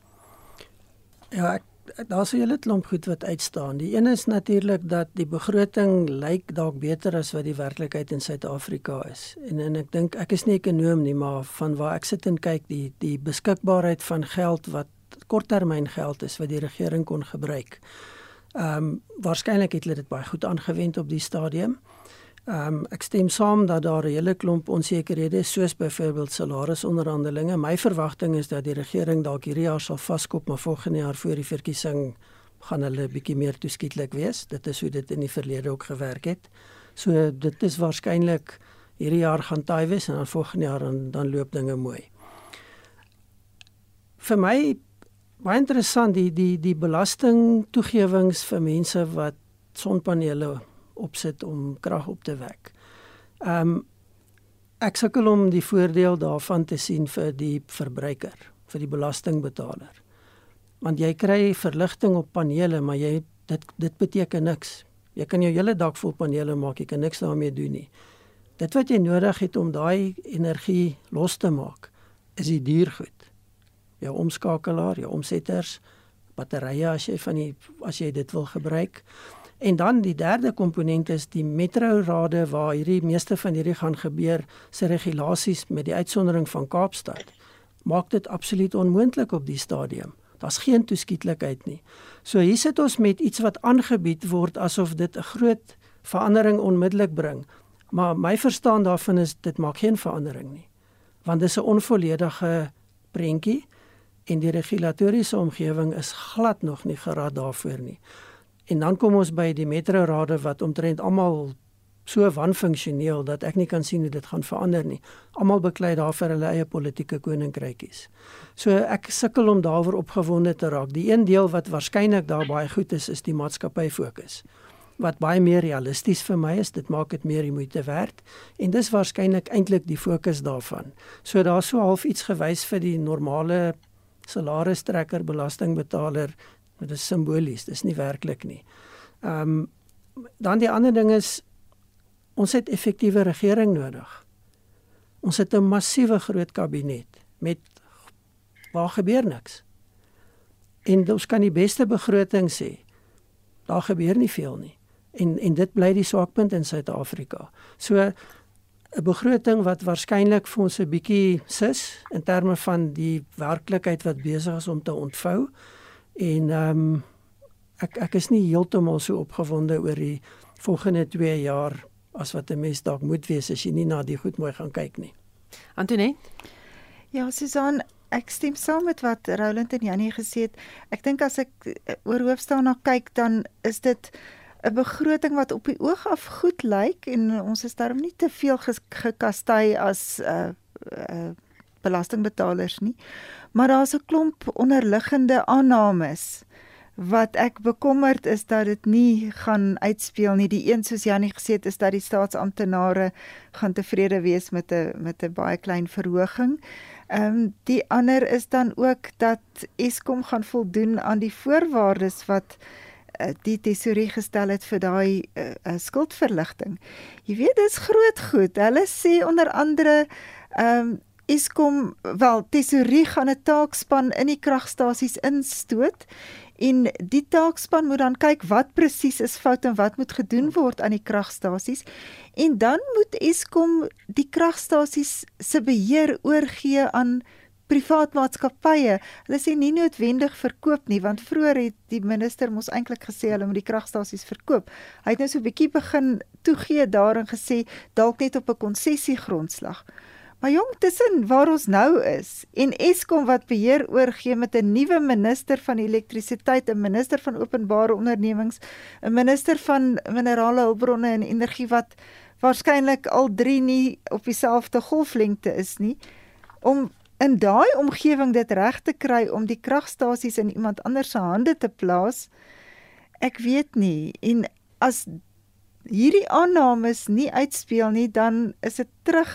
Ja, daar's 'n hele klomp goed wat uitstaan. Die een is natuurlik dat die begroting lyk dalk beter as wat die werklikheid in Suid-Afrika is. En en ek dink ek is nie ekonom nie, maar van waar ek sit en kyk, die die beskikbaarheid van geld wat korttermyn geld is wat die regering kon gebruik. Ehm um, waarskynlik het hulle dit baie goed aangewend op die stadium. Ehm um, ek stem saam dat daar 'n hele klomp onsekerhede is soos byvoorbeeld salarisonderhandelinge. My verwagting is dat die regering dalk hierdie jaar sal vaskop, maar volgende jaar voor die verkiesing gaan hulle bietjie meer toeskietlik wees. Dit is hoe dit in die verlede ook gewerk het. So dit is waarskynlik hierdie jaar gaan taai wees en dan volgende jaar dan dan loop dinge mooi. Vir my baie interessant die die die belasting toegewings vir mense wat sonpanele opsit om krag op te wek. Ehm um, ek sukkel om die voordeel daarvan te sien vir die verbruiker, vir die belastingbetaler. Want jy kry verligting op panele, maar jy dit dit beteken niks. Jy kan jou hele dak vol panele maak, jy kan niks daarmee doen nie. Dit wat jy nodig het om daai energie los te maak, is die duur goed. Jou omskakelaar, jou omsetters, batterye as jy van die as jy dit wil gebruik. En dan die derde komponent is die metrorade waar hierdie meeste van hierdie gaan gebeur se regulasies met die uitsondering van Kaapstad. Maak dit absoluut onmoontlik op die stadium. Daar's geen toeskietlikheid nie. So hier sit ons met iets wat aangebied word asof dit 'n groot verandering onmiddellik bring. Maar my verstaan daarvan is dit maak geen verandering nie. Want dis 'n onvolledige prentjie en die regulatoriese omgewing is glad nog nie geraad daarvoor nie. En dan kom ons by die metrorade wat omtrent almal so wanfunksioneel dat ek nie kan sien hoe dit gaan verander nie. Almal beklei daar vir hulle eie politieke koninkrykies. So ek sukkel om daaroor opgewonde te raak. Die een deel wat waarskynlik daar baie goed is, is die maatskappy fokus. Wat baie meer realisties vir my is, dit maak dit meer moeite werd en dis waarskynlik eintlik die fokus daarvan. So daar's so half iets gewys vir die normale salaristrekker, belastingbetaler Dit is simbolies, dis nie werklik nie. Ehm um, dan die ander ding is ons het effektiewe regering nodig. Ons het 'n massiewe groot kabinet met waar gebeur niks. En ons kan die beste begroting sê. Daar gebeur nie veel nie. En en dit bly die swakpunt in Suid-Afrika. So 'n begroting wat waarskynlik vir ons 'n bietjie sis in terme van die werklikheid wat besig is om te ontvou. En ehm um, ek ek is nie heeltemal so opgewonde oor die volgende 2 jaar as wat 'n mens dalk moet wees as jy nie na die goed mooi gaan kyk nie. Antoinette? Ja, Susan, ek stem saam met wat Roland en Janie gesê het. Ek dink as ek eh, oor hoofstaan na kyk, dan is dit 'n begroting wat op die oog af goed lyk en ons is daarom nie te veel gekastei as 'n uh, uh, belastingbetalers nie. Maar daar's 'n klomp onderliggende aannames wat ek bekommerd is dat dit nie gaan uitspeel nie. Die een soos Janie gesê het is dat die staatsamptenare gaan tevrede wees met 'n met 'n baie klein verhoging. Ehm um, die ander is dan ook dat Eskom gaan voldoen aan die voorwaardes wat die tesorie gestel het vir daai uh, uh, skuldverligting. Jy weet dis groot goed. Hulle sê onder andere ehm um, Eskom wel tesorie gaan 'n taakspan in die kragstasies instoot En die taakspan moet dan kyk wat presies is fout en wat moet gedoen word aan die kragstasies. En dan moet Eskom die kragstasies se beheer oorgee aan privaat maatskappye. Hulle sê nie noodwendig verkoop nie, want vroeër het die minister mos eintlik gesê hulle moet die kragstasies verkoop. Hy het nou so 'n bietjie begin toegee daarin gesê dalk net op 'n konsessie grondslag. Maar jong, tussen waar ons nou is en Eskom wat beheer oorgee met 'n nuwe minister van elektrisiteit, 'n minister van openbare ondernemings, 'n minister van minerale hulpbronne en energie wat waarskynlik al 3 nie op dieselfde golflengte is nie om in daai omgewing dit reg te kry om die kragstasies in iemand anders se hande te plaas. Ek weet nie en as hierdie aannames nie uitspeel nie, dan is dit terug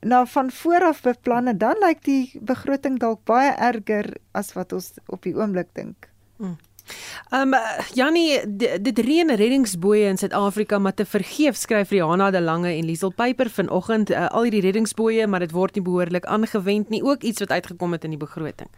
na van vooraf beplan en dan lyk die begroting dalk baie erger as wat ons op die oomblik dink. Hmm. Ehm um, Jannie dit reën reddingsboë in Suid-Afrika maar te vergeef skryf Rihanna de Lange en Liesel Pyper vanoggend uh, al hierdie reddingsboë maar dit word nie behoorlik aangewend nie ook iets wat uitgekom het in die begroting.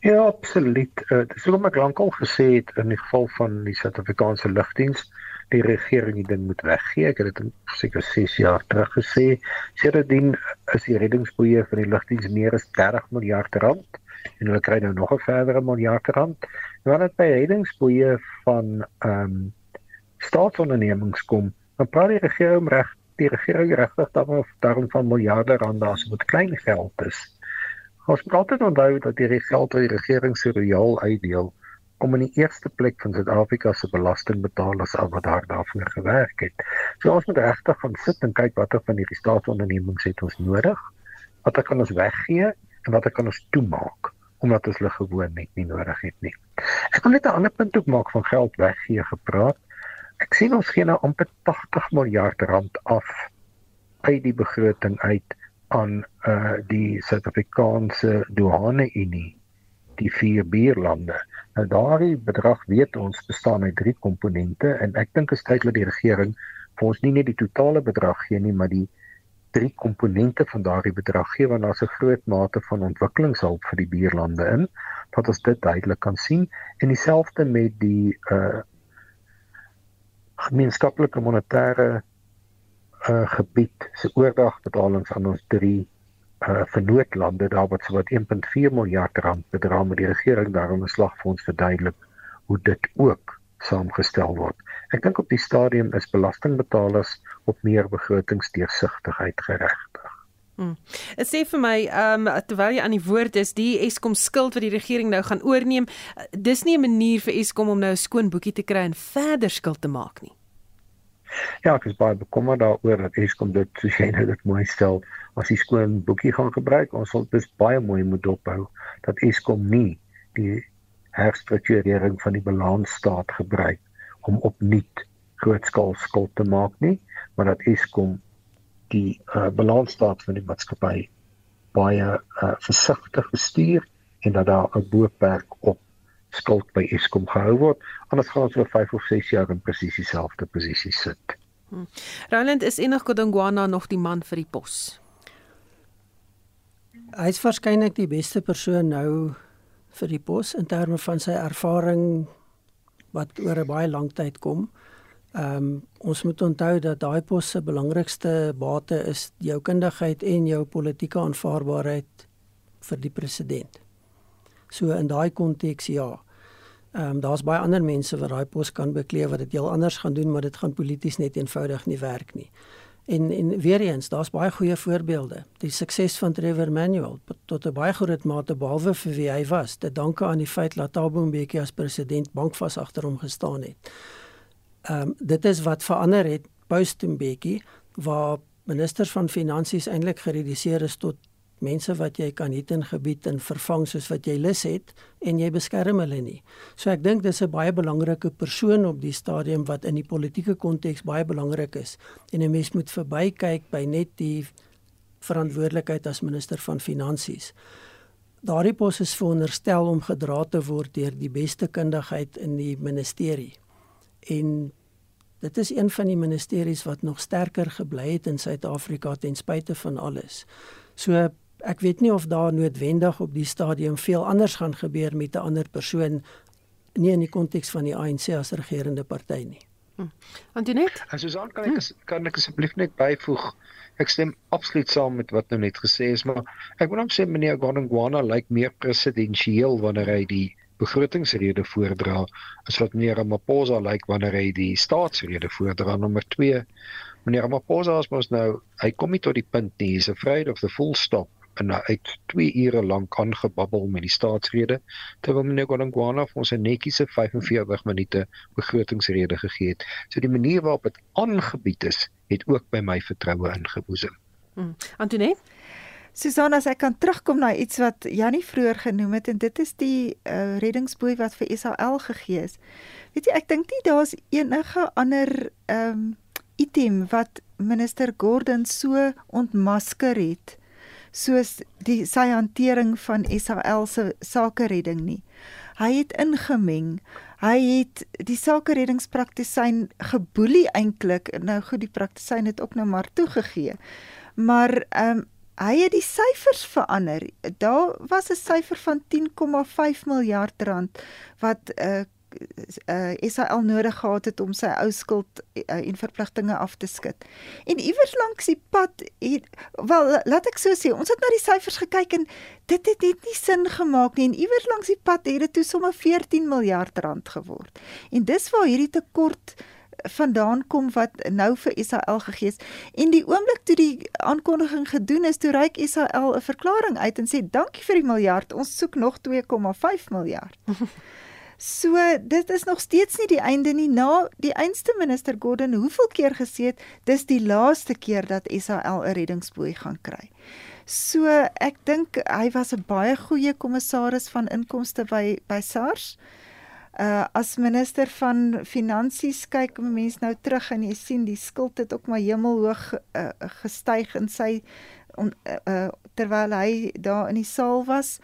Ja, absoluut. Uh, dis hoekom ek lankal gesê het in die geval van die Suid-Afrikaanse lugdiens die regering ding moet weggee. Ek het dit seker 6 jaar terug gesê. Sedertdien is die reddingsboë vir die lugdiens meer as 30 miljard rand en hulle kry nou nog 'n verdere miljard rand. Wanneer dit by reddingsboeie van ehm um, staatsondernemings kom, dan praat die regering reg, die regering regtig dan of daarom van miljarde rande as wat klein geld is. Ons moet altyd onthou dat die geld wat die regering se royaal uitdeel kom in die eerste plek van Suid-Afrika se belastingbetalers af wat daar daarvoor gewerk het. So ons moet regtig gaan sit en kyk watter van hierdie staatsondernemings het ons nodig? Wat kan ons weggee en wat kan ons toemaak? omdat ons hulle gewoon net nie nodig het nie. Ek wil net 'n ander punt ook maak van geld weggee gepraat. Ek sien ons gee nou amper 80 miljard rand af uit die begroting uit aan uh die Suid-Afrikaanse douane unie die vier buurlande. Nou daardie bedrag weet ons bestaan uit drie komponente en ek dink is tyd dat die regering vir ons nie net die totale bedrag gee nie, maar die drie komponente van daardie bedrag gee want daar's 'n groot mate van ontwikkelingshulp vir die buurlande in wat ons dit duidelik kan sien en dieselfde met die uh gemeenskaplike monetêre uh gebied se oordragbetalings aan ons drie uh vennootlande daar wat so wat 1.4 miljard rand bedra met die regering daarom 'n slag vir ons verduidelik hoe dit ook saamgestel word. Ek dink op die stadium is belastingbetalers op meer begrotingsdeursigtigheid geregtig. Hmm. Dit sê vir my, ehm um, terwyl jy aan die woord is, die Eskom skuld wat die regering nou gaan oorneem, dis nie 'n manier vir Eskom om nou 'n skoon boekie te kry en verder skuld te maak nie. Ja, ek is baie bekommerd daaroor dat Eskom dit so sien nou dit mooi stel as die skoon boekie gaan gebruik. Ons sal dis baie mooi moet dophou dat Eskom nie die herstrukturering van die balansstaat gebruik om opnuut grootskaal skuld te maak nie, maar dat Eskom die uh, balansstaat van die maatskappy baie uh, versigtig bestuur en dat daar 'n boopwerk op skuld by Eskom gehou word, anders gaan ons oor 5 of 6 jaar in presies dieselfde posisie sit. Hmm. Roland is enig Godongwana nog die man vir die pos. Hy is waarskynlik die beste persoon nou vir die pos in terme van sy ervaring wat oor 'n baie lang tyd kom. Ehm um, ons moet onthou dat daai pos se belangrikste bate is jou kundigheid en jou politieke aanvaarbaarheid vir die president. So in daai konteks ja. Ehm um, daar's baie ander mense wat daai pos kan bekleed wat dit heel anders gaan doen, maar dit gaan polities net eenvoudig nie werk nie. En en weer eens, daar's baie goeie voorbeelde. Die sukses van Trevor Manuel tot 'n baie groot mate behalwe vir wie hy was, te danke aan die feit dat Thabo Mbeki as president bankvas agter hom gestaan het. Ehm um, dit is wat verander het post Mbeki waar ministers van finansies eintlik gereduseer is tot mense wat jy kan hit in gebied en vervang soos wat jy lus het en jy beskerm hulle nie. So ek dink dis 'n baie belangrike persoon op die stadium wat in die politieke konteks baie belangrik is en 'n mens moet verbykyk by net die verantwoordelikheid as minister van finansies. Daardie pos is veronderstel om gedra te word deur die beste kundigheid in die ministerie. En dit is een van die ministeries wat nog sterker gebly het in Suid-Afrika ten spyte van alles. So ek weet nie of daar noodwendig op die stadium veel anders gaan gebeur met 'n ander persoon nie in die konteks van die ANC as regerende party nie. Hm. Antoinette, en Susan kan ek hm. kan ek asseblief net byvoeg. Ek stem absoluut saam met wat nou net gesê is, maar ek moet net sê meneer Gordongwana lyk meer presidensieel wanneer hy die begrotingsrede voordra as wat meneer Ramaphosa lyk wanneer hy die staatsrede voordra. Nommer 2 Meneer Ramaphosa as mos nou, hy kom nie tot die punt nie. He's afraid of the full stop en hy het 2 ure lank aangebabbel met die staatsrede terwyl meneer Gwangwana vir ons 'n netjiese 45 minute begrotingsrede gegee het. So die manier waarop dit aangebied is, het ook by my vertroue ingeboesem. Hmm. Antoinette Susanna, as ek kan terugkom na iets wat Jannie vroeër genoem het en dit is die uh, reddingsboei wat vir SAL gegee is. Weet jy, ek dink nie daar's enige ander ehm um, item wat minister Gordon so ontmasker het soos die sy hantering van SAL se sakeredding nie. Hy het ingemeng. Hy het die sakereddingspraktisyn geboelie eintlik. Nou goed, die praktisyn het ook nou maar toegegee. Maar ehm um, hy het die syfers verander. Daar was 'n syfer van 10,5 miljard rand wat 'n uh, eh, uh, eh, SAL nodig gehad het om sy ou skuld uh, en verpligtinge af te skud. En iewers langs die pad het wel laat ek so sê, ons het na die syfers gekyk en dit het net nie sin gemaak nie en iewers langs die pad het dit toe sommer 14 miljard rand geword. En dis waar hierdie tekort vandaan kom wat nou vir SAL gegee is. En die oomblik toe die aankondiging gedoen is, toe reik SAL 'n verklaring uit en sê dankie vir die miljard, ons soek nog 2,5 miljard. So dit is nog steeds nie die einde nie. Na die einste minister Gordon hoeveel keer gesê het dis die laaste keer dat SAL 'n reddingsboei gaan kry. So ek dink hy was 'n baie goeie kommissaris van inkomste by by SARS. Uh as minister van finansies kyk mense nou terug en jy sien die skuld het ook maar hemelhoog uh, gestyg in sy on, uh, uh, terwyl hy daar in die saal was.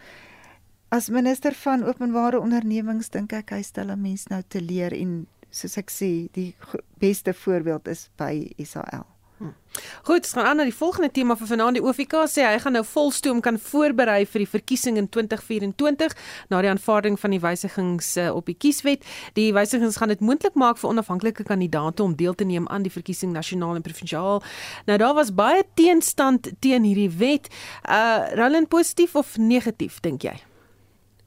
As minister van openbare ondernemings dink ek hy stel 'n mens nou te leer en soos ek sê, die beste voorbeeld is by Israel. Goed, ons gaan aan na die volgende tema vir vanaand. Die OFK sê hy gaan nou volstoom kan voorberei vir die verkiesing in 2024 na die aanvaarding van die wysigings uh, op die kieswet. Die wysigings gaan dit moontlik maak vir onafhanklike kandidaate om deel te neem aan die verkiesing nasionaal en provinsiaal. Nou daar was baie teenstand teen hierdie wet. Uh Roland positief of negatief dink jy?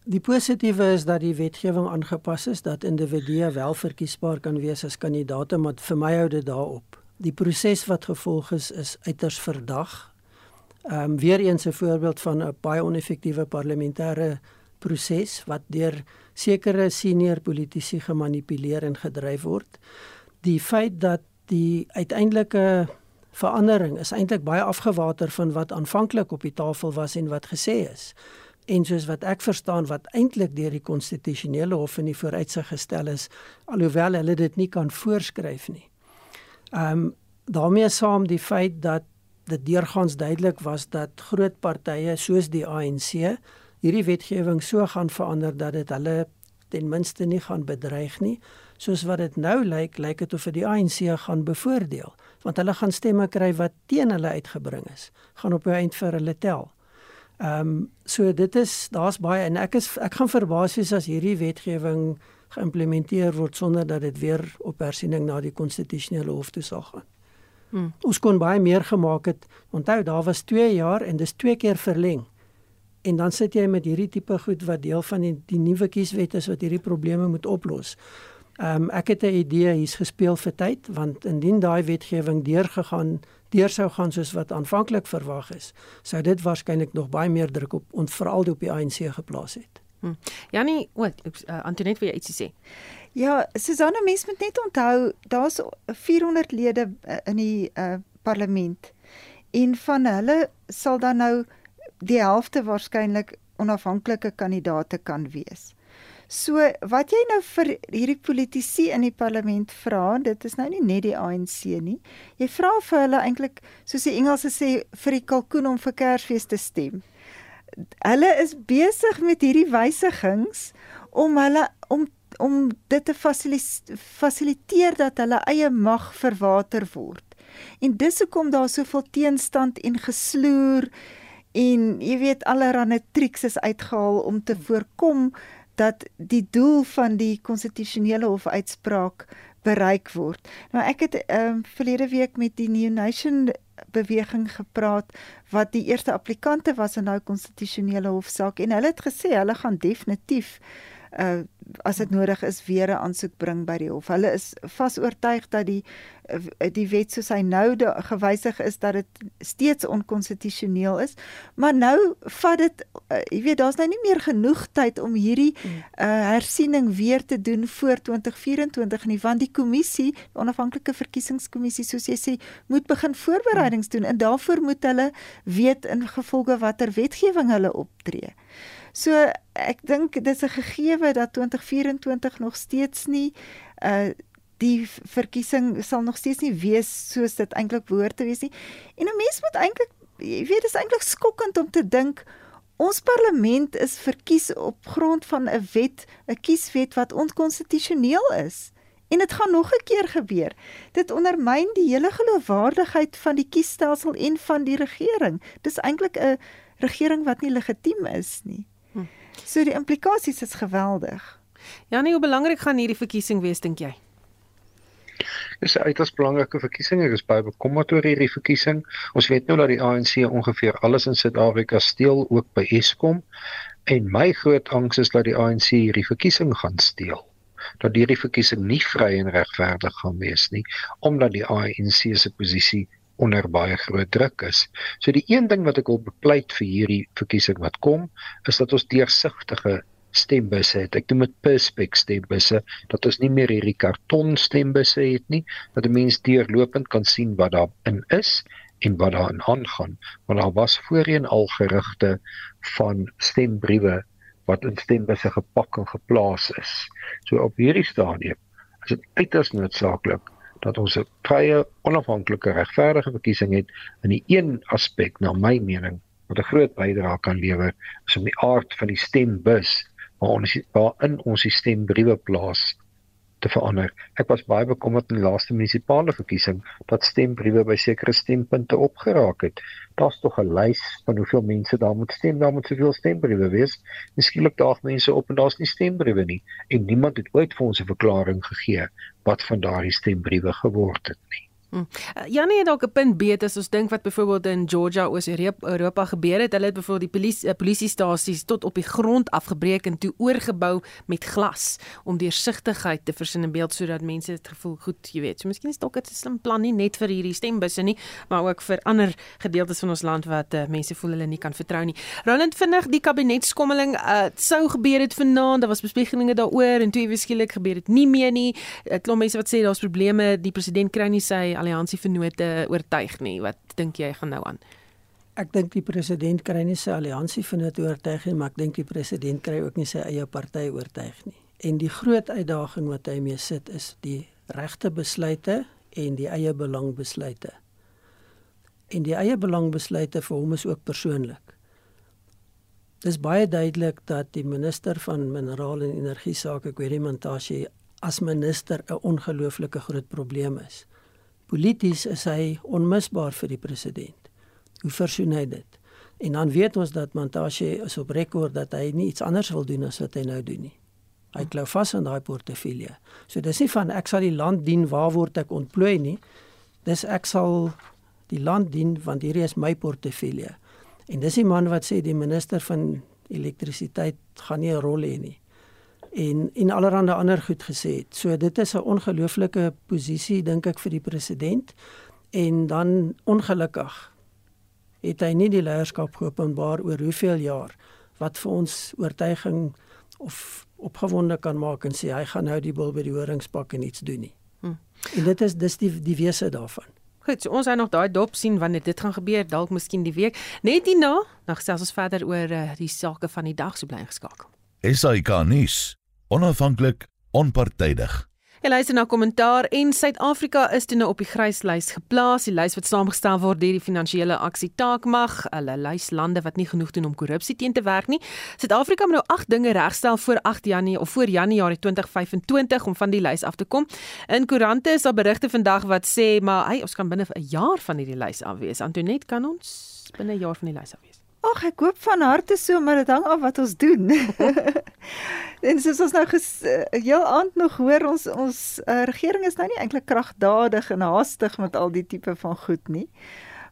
Die positiewe is dat die wetgewing aangepas is dat individue wel verkiesbaar kan wees as kandidaate, maar vir my hou dit daarop. Die proses wat gevolg is is uiters verdag. Ehm um, weer eens 'n voorbeeld van 'n baie oneffektiewe parlementêre proses wat deur sekere senior politici gemanipuleer en gedryf word. Die feit dat die uiteindelike verandering is eintlik baie afgewater van wat aanvanklik op die tafel was en wat gesê is en soos wat ek verstaan wat eintlik deur die konstitusionele hof in die vooruitsig gestel is alhoewel hulle dit nie kan voorskryf nie. Ehm um, daarmee saam die feit dat dit deurgangs duidelik was dat groot partye soos die ANC hierdie wetgewing so gaan verander dat dit hulle ten minste nie gaan bedreig nie soos wat dit nou lyk lyk dit of dit die ANC gaan bevoordeel want hulle gaan stemme kry wat teen hulle uitgebring is gaan op 'n eind vir hulle tel. Ehm um, so dit is daar's baie en ek is ek gaan verbaas wees as hierdie wetgewing geïmplementeer word sonder dat dit weer op hersiening na die konstitusionele hof toe sal gaan. Hmm. Ons kon baie meer gemaak het. Onthou daar was 2 jaar en dis twee keer verleng. En dan sit jy met hierdie tipe goed wat deel van die, die nuwe kieswet is wat hierdie probleme moet oplos. Ehm um, ek het 'n idee hier's gespeel vir tyd want indien daai wetgewing deurgegaan deur sou gaan soos wat aanvanklik verwag is, sou dit waarskynlik nog baie meer druk op ons veral op die ANC geplaas het. Hm. Janie, wat uh, Antoinette wil jy ietsie sê? Ja, Susanna mens moet net onthou daar's 400 lede uh, in die uh, parlement en van hulle sal dan nou die helfte waarskynlik onafhanklike kandidaate kan wees. So wat jy nou vir hierdie politici in die parlement vra, dit is nou nie net die ANC nie. Jy vra vir hulle eintlik soos die Engelse sê vir die kalkoen om vir Kersfees te stem. Hulle is besig met hierdie wysigings om hulle om om dit te fasiliteer dat hulle eie mag verwater word. En dis hoekom daar soveel teenstand en gesloer en jy weet allerlei triks is uitgehaal om te voorkom dat die doel van die konstitusionele hof uitspraak bereik word. Nou ek het ehm um, verlede week met die New Nation beweging gepraat wat die eerste applikante was in nou konstitusionele hofsaak en hulle het gesê hulle gaan definitief uh as dit nodig is weer 'n aansoek bring by die hof. Hulle is vas oortuig dat die uh, die wet soos hy nou gewysig is dat dit steeds onkonstitusioneel is. Maar nou vat dit uh, jy weet daar's nou nie meer genoeg tyd om hierdie uh, hersiening weer te doen voor 2024 nie want die kommissie, die onafhanklike verkiesingskommissie soos jy sê, moet begin voorbereidings doen en daarvoor moet hulle weet in gevolge watter wetgewing hulle optree. So ek dink dis 'n gegewe dat 2024 nog steeds nie uh die verkiesing sal nog steeds nie wees soos dit eintlik behoort te wees nie. En 'n mens moet eintlik jy weet dis eintlik skokkend om te dink ons parlement is verkies op grond van 'n wet, 'n kieswet wat onkonstitusioneel is. En dit gaan nog 'n keer gebeur. Dit ondermyn die hele geloofwaardigheid van die kiesstelsel en van die regering. Dis eintlik 'n regering wat nie legitiem is nie. So die implikasies is geweldig. Janie, hoe belangrik gaan hierdie verkiesing wees dink jy? Dis 'n uiters belangrike verkiesing. Ek is baie bekommerd oor hierdie verkiesing. Ons weet nou dat die ANC ongeveer alles in Suid-Afrika steel, ook by Eskom. En my groot angs is dat die ANC hierdie verkiesing gaan steel. Dat hierdie verkiesing nie vry en regverdig gaan wees nie, omdat die ANC se posisie onder baie groot druk is. So die een ding wat ek wil bepleit vir hierdie verkiesing wat kom, is dat ons deursigtige stembusse het. Ek noem dit perspex stembusse, dat ons nie meer hierdie karton stembusse het nie, dat 'n mens deurlopend kan sien wat daar in is en wat daar aangaan. Want daar was voorheen al gerugte van stembriewe wat in stembusse gepak en geplaas is. So op hierdie stadium is dit uiters noodsaaklik dat ons 'n vrye, onafhanklike, regverdige verkiesing het in die een aspek na my mening wat 'n groot bydrae kan lewer is om die aard van die stembus waar ons waarin ons die stembriewe plaas te verander. Ek was baie bekommerd in die laaste munisipale verkiesing dat stembriewe by sekere stempunte opgeraak het. Daar's tog 'n lys van hoeveel mense daar moet stem, daar moet soveel stembriewe wees. Miskien daag mense op en daar's nie stembriewe nie en niemand het ooit vir ons 'n verklaring gegee wat van daardie stembriewe geword het nie. Hmm. Janie het dalk 'n punt beet as ons dink wat byvoorbeeld in Georgia oos Europa gebeur het. Hulle het byvoorbeeld die polisie uh, polisiestasies tot op die grond afgebreek en toe oorgebou met glas om deursigtigheid te versin in beeld sodat mense dit gevoel goed, jy weet. So miskien is dalk 'n slim plan nie net vir hierdie stembusse nie, maar ook vir ander gedeeltes van ons land wat uh, mense voel hulle nie kan vertrou nie. Roland vinnig die kabinetskommeling uh, sou gebeur het vanaand. Daar was besprekings daaroor en toe eweskielik gebeur dit nie meer nie. 'n Klomp mense wat sê daar's probleme, die president kry nie sy alliansievennote oortuig nie. Wat dink jy gaan nou aan? Ek dink die president kry nie sy alliansievennote oortuig nie, maar ek dink die president kry ook nie sy eie party oortuig nie. En die groot uitdaging wat hy mee sit is die regte besluite en die eie belangbesluite. En die eie belangbesluite vir hom is ook persoonlik. Dis baie duidelik dat die minister van minerale en energie sake, Gwerimantashe, as minister 'n ongelooflike groot probleem is. Polities is hy onmisbaar vir die president. Hoe versoen hy dit? En dan weet ons dat Montashe is op rekord dat hy nie iets anders wil doen as wat hy nou doen nie. Hy klou vas aan daai portefeulje. So dis nie van ek sal die land dien waar word ek ontplooi nie. Dis ek sal die land dien want hierdie is my portefeulje. En dis die man wat sê die minister van elektrisiteit gaan nie 'n rol hê nie en en allerlei ander goed gesê het. So dit is 'n ongelooflike posisie dink ek vir die president en dan ongelukkig het hy nie die leierskap geopenbaar oor hoeveel jaar wat vir ons oortuiging of opgewonde kan maak en sê hy gaan nou die bil by die horings pak en iets doen nie. Hm. En dit is dis die die wese daarvan. Goed, so ons gaan nog daai dop sien wanneer dit gaan gebeur, dalk miskien die week. Net hierna, dan gesels ons verder oor uh, die sake van die dag so bly geskakel. SAK nuus onafhanklik, onpartydig. Hy luister na kommentaar en Suid-Afrika is toe nou op die gryslys geplaas, die lys wat saamgestel word deur die finansiële aksie taakmag, hulle lys lande wat nie genoeg doen om korrupsie teen te werk nie. Suid-Afrika moet nou 8 dinge regstel voor 8 Januarie of voor Januarie 2025 om van die lys af te kom. In koerante is daar berigte vandag wat sê maar hy ons kan binne 'n jaar van hierdie lys af wees. Antoinette kan ons binne 'n jaar van die lys af wees. Ag, ek hoop van harte so, maar dit hang af wat ons doen. en soos ons nou ges, heel aand nog hoor, ons ons uh, regering is nou nie eintlik kragdadig en haastig met al die tipe van goed nie.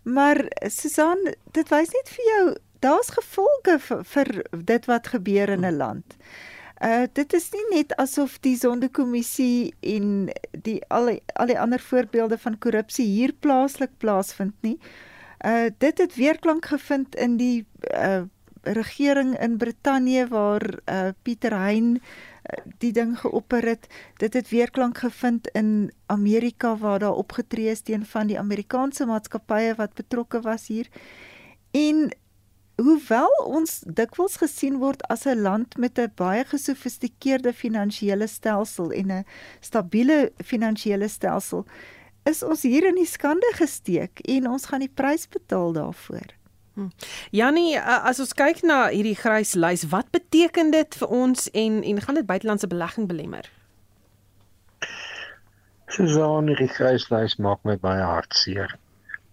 Maar Susan, dit wys net vir jou daar's gevolge vir, vir dit wat gebeur in 'n land. Uh dit is nie net asof die sondekommissie en die al die, al die ander voorbeelde van korrupsie hier plaaslik plaasvind nie. Uh dit het weerklank gevind in die uh regering in Brittanje waar uh Pieter Hein die ding geopper het. Dit het weerklank gevind in Amerika waar daar opgetree is teen van die Amerikaanse maatskappye wat betrokke was hier. En hoewel ons dikwels gesien word as 'n land met 'n baie gesofistikeerde finansiële stelsel en 'n stabiele finansiële stelsel, is ons hier in die skande gesteek en ons gaan die prys betaal daarvoor. Hm. Jannie, as ons kyk na hierdie grys lys, wat beteken dit vir ons en en gaan dit buitelandse belegging belemmer? Susan, hierdie grys lys maak my baie hartseer.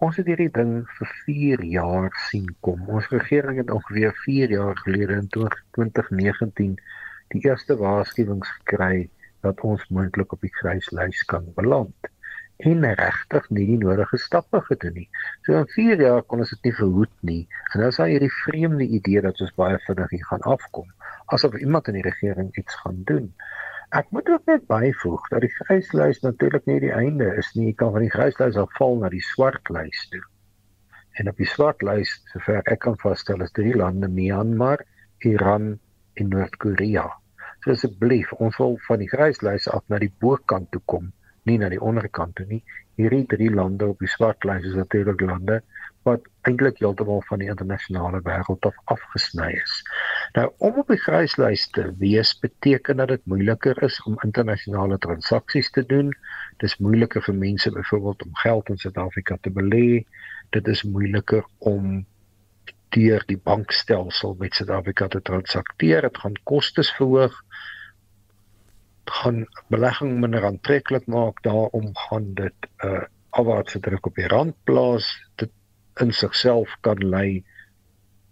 Ons het hierdie ding vir 4 jaar sien kom. Ons regering het ongeveer 4 jaar gelede in 2019 die eerste waarskuwings gekry dat ons moontlik op die gryslys kan beland en regtig nie die nodige stappe gedoen nie. So in 4 jaar kon ons dit nie verhoed nie. En nou is daar hierdie vreemde idee dat ons baie vinnig hier gaan afkom asof iemand in die regering iets gaan doen. Ek moet ook net byvoeg dat die gryslys natuurlik nie die einde is nie. Jy kan van die gryslys af val na die swartlys toe. En op die swartlys, sover ek kan vasstel, is drie lande: Myanmar, Iran en Noord-Korea. So asseblief, ons wil van die gryslys af na die bokant toe kom, nie na die onderkant toe nie. Hierdie drie lande op die swartlys is natuurlik lande wat eintlik heeltemal van die internasionale wêreld af afgesny is. Nou om op die gryslys te wees beteken dat dit moeiliker is om internasionale transaksies te doen. Dis moeiliker vir mense byvoorbeeld om geld in Suid-Afrika te belê. Dit is moeiliker om deur die bankstelsel met Suid-Afrika te transakteer. Dit gaan kostes verhoog. Gaan belegging minder aantreklik maak. Daarom gaan dit 'n uh, afwaartse druk op die rand plaas. Dit in sigself kan lei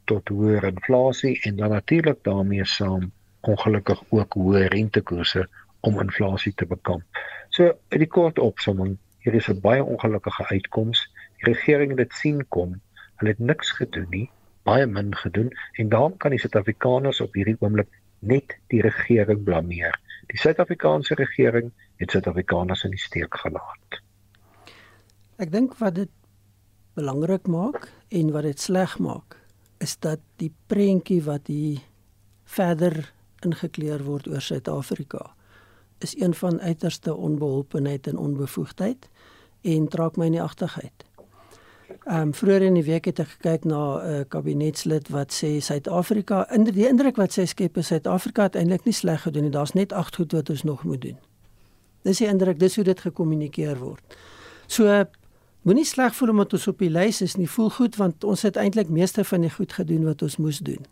tot hoër inflasie en dan natuurlik daarmee saam ongelukkig ook hoë rentekoerse om inflasie te bekamp. So in die kort opsomming, hier is 'n baie ongelukkige uitkoms. Die regering het dit sien kom. Hulle het niks gedoen nie, baie min gedoen en daarom kan die Suid-Afrikaners op hierdie oomblik net die regering blameer. Die Suid-Afrikaanse regering het Suid-Afrikaners in die steek gelaat. Ek dink wat dit belangrik maak en wat dit sleg maak is dat die prentjie wat hier verder ingekleur word oor Suid-Afrika is een van uiterste onbeholpenheid en onbevoegdheid en trek my in die agterheid. Ehm um, vroeër in die week het ek gekyk na 'n uh, kabinetslid wat sê Suid-Afrika in die indruk wat sy skep is Suid-Afrika het eintlik nie sleg gedoen nie. Daar's net agt goed wat ons nog moet doen. Dis die indruk, dis hoe dit gekommunikeer word. So Moenie sleg voel omdat ons op die lys is nie. Voel goed want ons het eintlik meeste van die goed gedoen wat ons moes doen.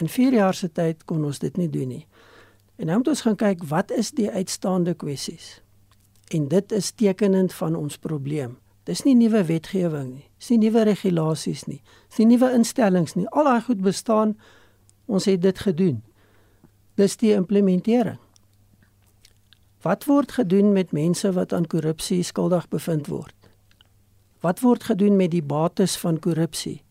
In 4 jaar se tyd kon ons dit nie doen nie. En nou moet ons gaan kyk wat is die uitstaande kwessies. En dit is tekenend van ons probleem. Dis nie nuwe wetgewing nie. Dis nie nuwe regulasies nie. Dis nie nuwe instellings nie. Al daai goed bestaan. Ons het dit gedoen. Dis die implementering. Wat word gedoen met mense wat aan korrupsie skuldig bevind word? Wat word gedoen met die bates van korrupsie?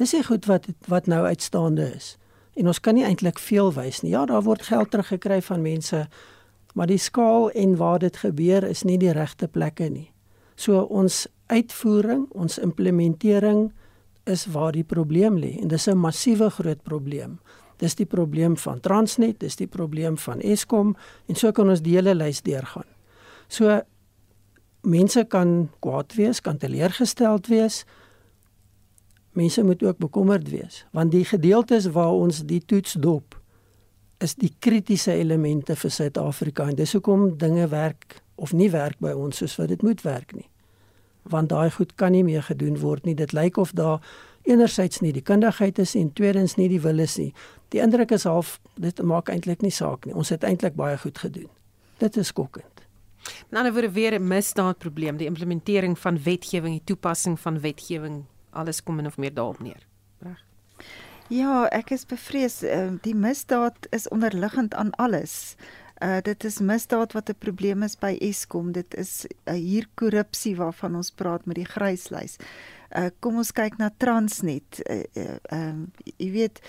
Dis nie goed wat wat nou uitstaande is. En ons kan nie eintlik veel wys nie. Ja, daar word geld teruggekry van mense, maar die skaal en waar dit gebeur is nie die regte plekke nie. So ons uitvoering, ons implementering is waar die probleem lê en dis 'n massiewe groot probleem. Dis die probleem van Transnet, dis die probleem van Eskom en so kan ons die hele lys deurgaan. So mense kan kwaad wees, kan teleurgesteld wees. Mense moet ook bekommerd wees, want die gedeeltes waar ons die toets dop is die kritiese elemente vir Suid-Afrika en dis hoekom dinge werk of nie werk by ons soos wat dit moet werk nie. Want daai goed kan nie meer gedoen word nie. Dit lyk of daar enerzijds nie die kundigheid is en tweedens nie die wil is nie. Die indruk is half dit maak eintlik nie saak nie. Ons het eintlik baie goed gedoen. Dit is skokkend. In ander woorde weer 'n misdaadprobleem, die implementering van wetgewing, die toepassing van wetgewing, alles kom min of meer daarop neer. Reg. Ja, ek is bevrees uh, die misdaad is onderliggend aan alles. Uh dit is misdaad wat 'n probleem is by Eskom. Dit is uh, hier korrupsie waarvan ons praat met die gryslys. Uh kom ons kyk na Transnet. Ehm uh, uh, jy weet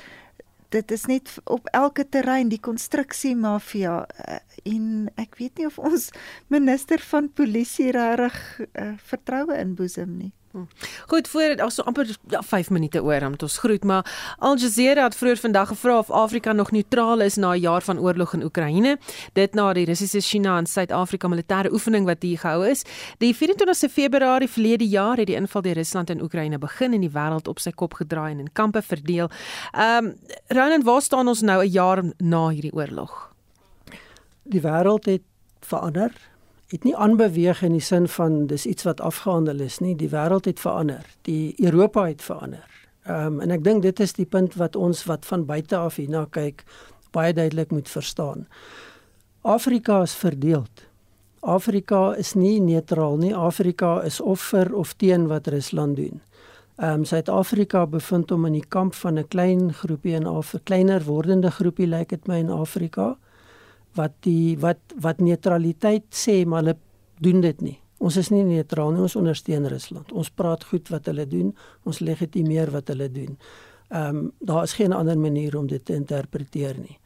dit is net op elke terrein die konstruksie mafia uh, en ek weet nie of ons minister van polisie regtig uh, vertroue inboesem nie. Hm. Goed, voor ons so amper ja, 5 minute oor om ons groet, maar Al Jazeera het vroeër vandag gevra of Afrika nog neutraal is na 'n jaar van oorlog in Oekraïne. Dit na die Russiese China en Suid-Afrika militêre oefening wat hier gehou is. Die 24 Februarie verlede jaar het die inval deur Rusland in Oekraïne begin en die wêreld op sy kop gedraai en in kampe verdeel. Ehm um, Roland, waar staan ons nou 'n jaar na hierdie oorlog? Die wêreld het verander het nie aanbeweeg in die sin van dis iets wat afgehandel is nie. Die wêreld het verander. Die Europa het verander. Ehm um, en ek dink dit is die punt wat ons wat van buite af hierna kyk baie duidelik moet verstaan. Afrika is verdeeld. Afrika is nie neutraal nie. Afrika is of vir of teen wat Rusland doen. Ehm um, Suid-Afrika bevind hom in die kamp van 'n klein groepie en 'n kleiner wordende groepie lyk like dit my in Afrika wat die wat wat neutraliteit sê maar hulle doen dit nie. Ons is nie neutraal nie, ons ondersteun Rusland. Ons praat goed wat hulle doen, ons legitimeer wat hulle doen. Ehm um, daar is geen ander manier om dit te interpreteer nie.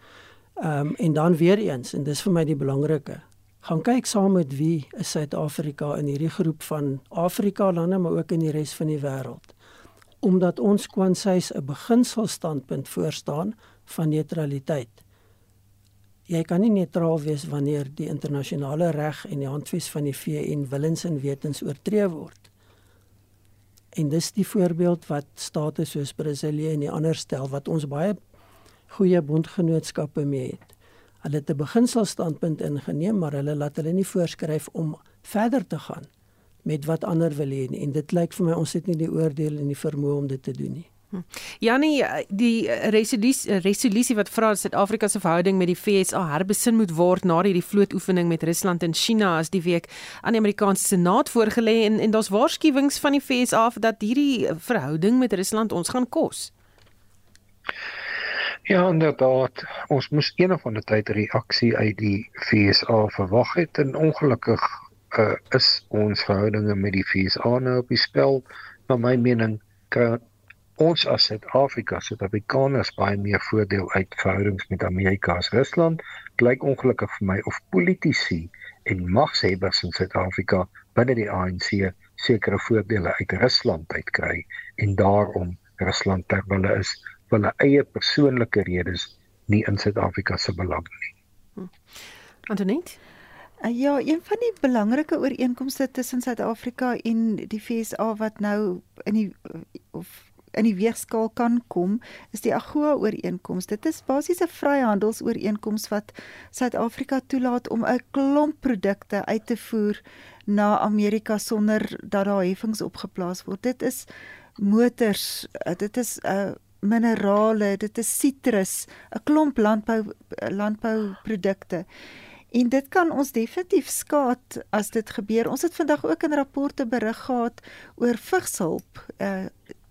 Ehm um, en dan weer eens en dis vir my die belangrike. Gaan kyk saam met wie is Suid-Afrika in hierdie groep van Afrika lande maar ook in die res van die wêreld. Omdat ons kwansies 'n beginselstandpunt voorstaan van neutraliteit jy kan nie neutraal wees wanneer die internasionale reg en die handves van die VN willens en wetens oortree word. En dis die voorbeeld wat state soos Brasilië en die ander stel wat ons baie goeie bondgenootskappe mee het. Hulle het 'n beginselstandpunt ingeneem, maar hulle laat hulle nie voorskryf om verder te gaan met wat ander wil hê nie. En dit lyk vir my ons het nie die oordeel en die vermoë om dit te doen nie. Hm. Janie, die resolusie resolusie wat vra dat Suid-Afrika se verhouding met die FSA herbesin moet word na hierdie vlootoefening met Rusland en China as die week aan die Amerikaanse Senaat voorgelê en en daar's waarskuwings van die FSA dat hierdie verhouding met Rusland ons gaan kos. Ja, inderdaad. Ons moes een of ander tyd reaksie uit die FSA verwag het en ongelukkig uh, is ons verhoudinge met die FSA nou op die spel. Na my mening kry ons as Suid-Afrika, Suid-Afrikaners baie meer voordeel uit verhoudings met Amerika as Rusland. Blyk ongelukkig vir my of politici en magshebbers in Suid-Afrika binne die ANC sekere voordele uit Rusland uitkry en daarom Rusland ter wille is vir hulle eie persoonlike redes nie in Suid-Afrika se belang nie. Hm. Antoinette Uh, ja, een van die belangrike ooreenkomste tussen Suid-Afrika en die FSA wat nou in die of in die weegskaal kan kom, is die AGOA ooreenkoms. Dit is basies 'n vryhandelsooreenkoms wat Suid-Afrika toelaat om 'n klomp produkte uit te voer na Amerika sonder dat daar heffings opgeplaas word. Dit is motors, dit is 'n uh, minerale, dit is sitrus, 'n klomp landbou landbouprodukte. En dit kan ons definitief skaad as dit gebeur. Ons het vandag ook in rapporte berig gehad oor vigshulp uh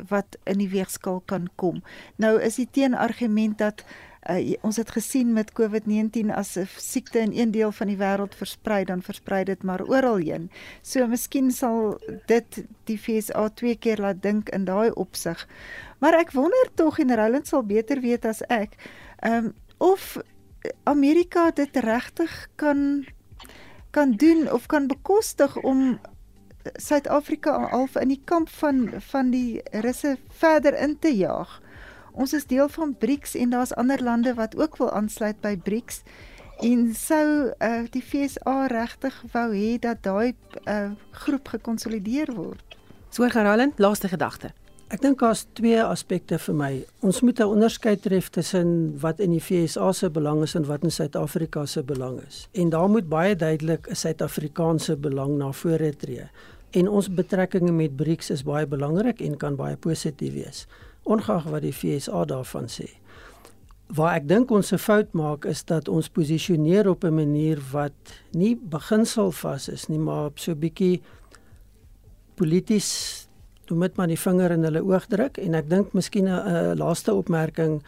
wat in die weegskaal kan kom. Nou is die teenargument dat uh, ons het gesien met COVID-19 as 'n siekte in een deel van die wêreld versprei, dan versprei dit maar oral heen. So miskien sal dit die FSA twee keer laat dink in daai opsig. Maar ek wonder tog en Roland sal beter weet as ek, ehm um, of Amerika dit regtig kan kan doen of kan bekostig om Suid-Afrika half in die kamp van van die Russe verder in te jaag. Ons is deel van BRICS en daar's ander lande wat ook wil aansluit by BRICS. En sou uh, die FSA regtig wou hê dat daai uh, groep gekonsolideer word. So Gerald, laaste gedagte. Ek dink daar's twee aspekte vir my. Ons moet 'n onderskeid tref tussen wat in die FSA se belang is en wat in Suid-Afrika se belang is. En daar moet baie duidelik 'n Suid-Afrikaanse belang na vore tree en ons betrekkinge met BRICS is baie belangrik en kan baie positief wees ongeag wat die FSA daarvan sê. Waar ek dink ons 'n fout maak is dat ons posisioneer op 'n manier wat nie beginsel vas is nie, maar op so 'n bietjie polities doen met maar die vinger in hulle oog druk en ek dink miskien 'n laaste opmerking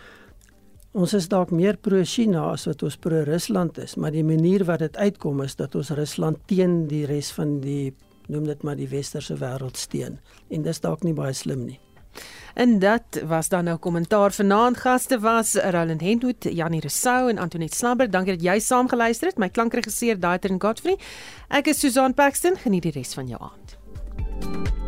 Ons is dalk meer pro-China as wat ons pro-Rusland is, maar die manier wat dit uitkom is dat ons Rusland teen die res van die noem dit maar die westerse wêreld steun en dis dalk nie baie slim nie. En dat was dan nou kommentaar vanaand gaste was Roland Hentwood, Janie Resou en Antoinette Snabber. Dankie dat jy saam geluister het. My klankregisseur Daiter en Godfrey. Ek is Susan Paxton. Geniet die res van jou aand.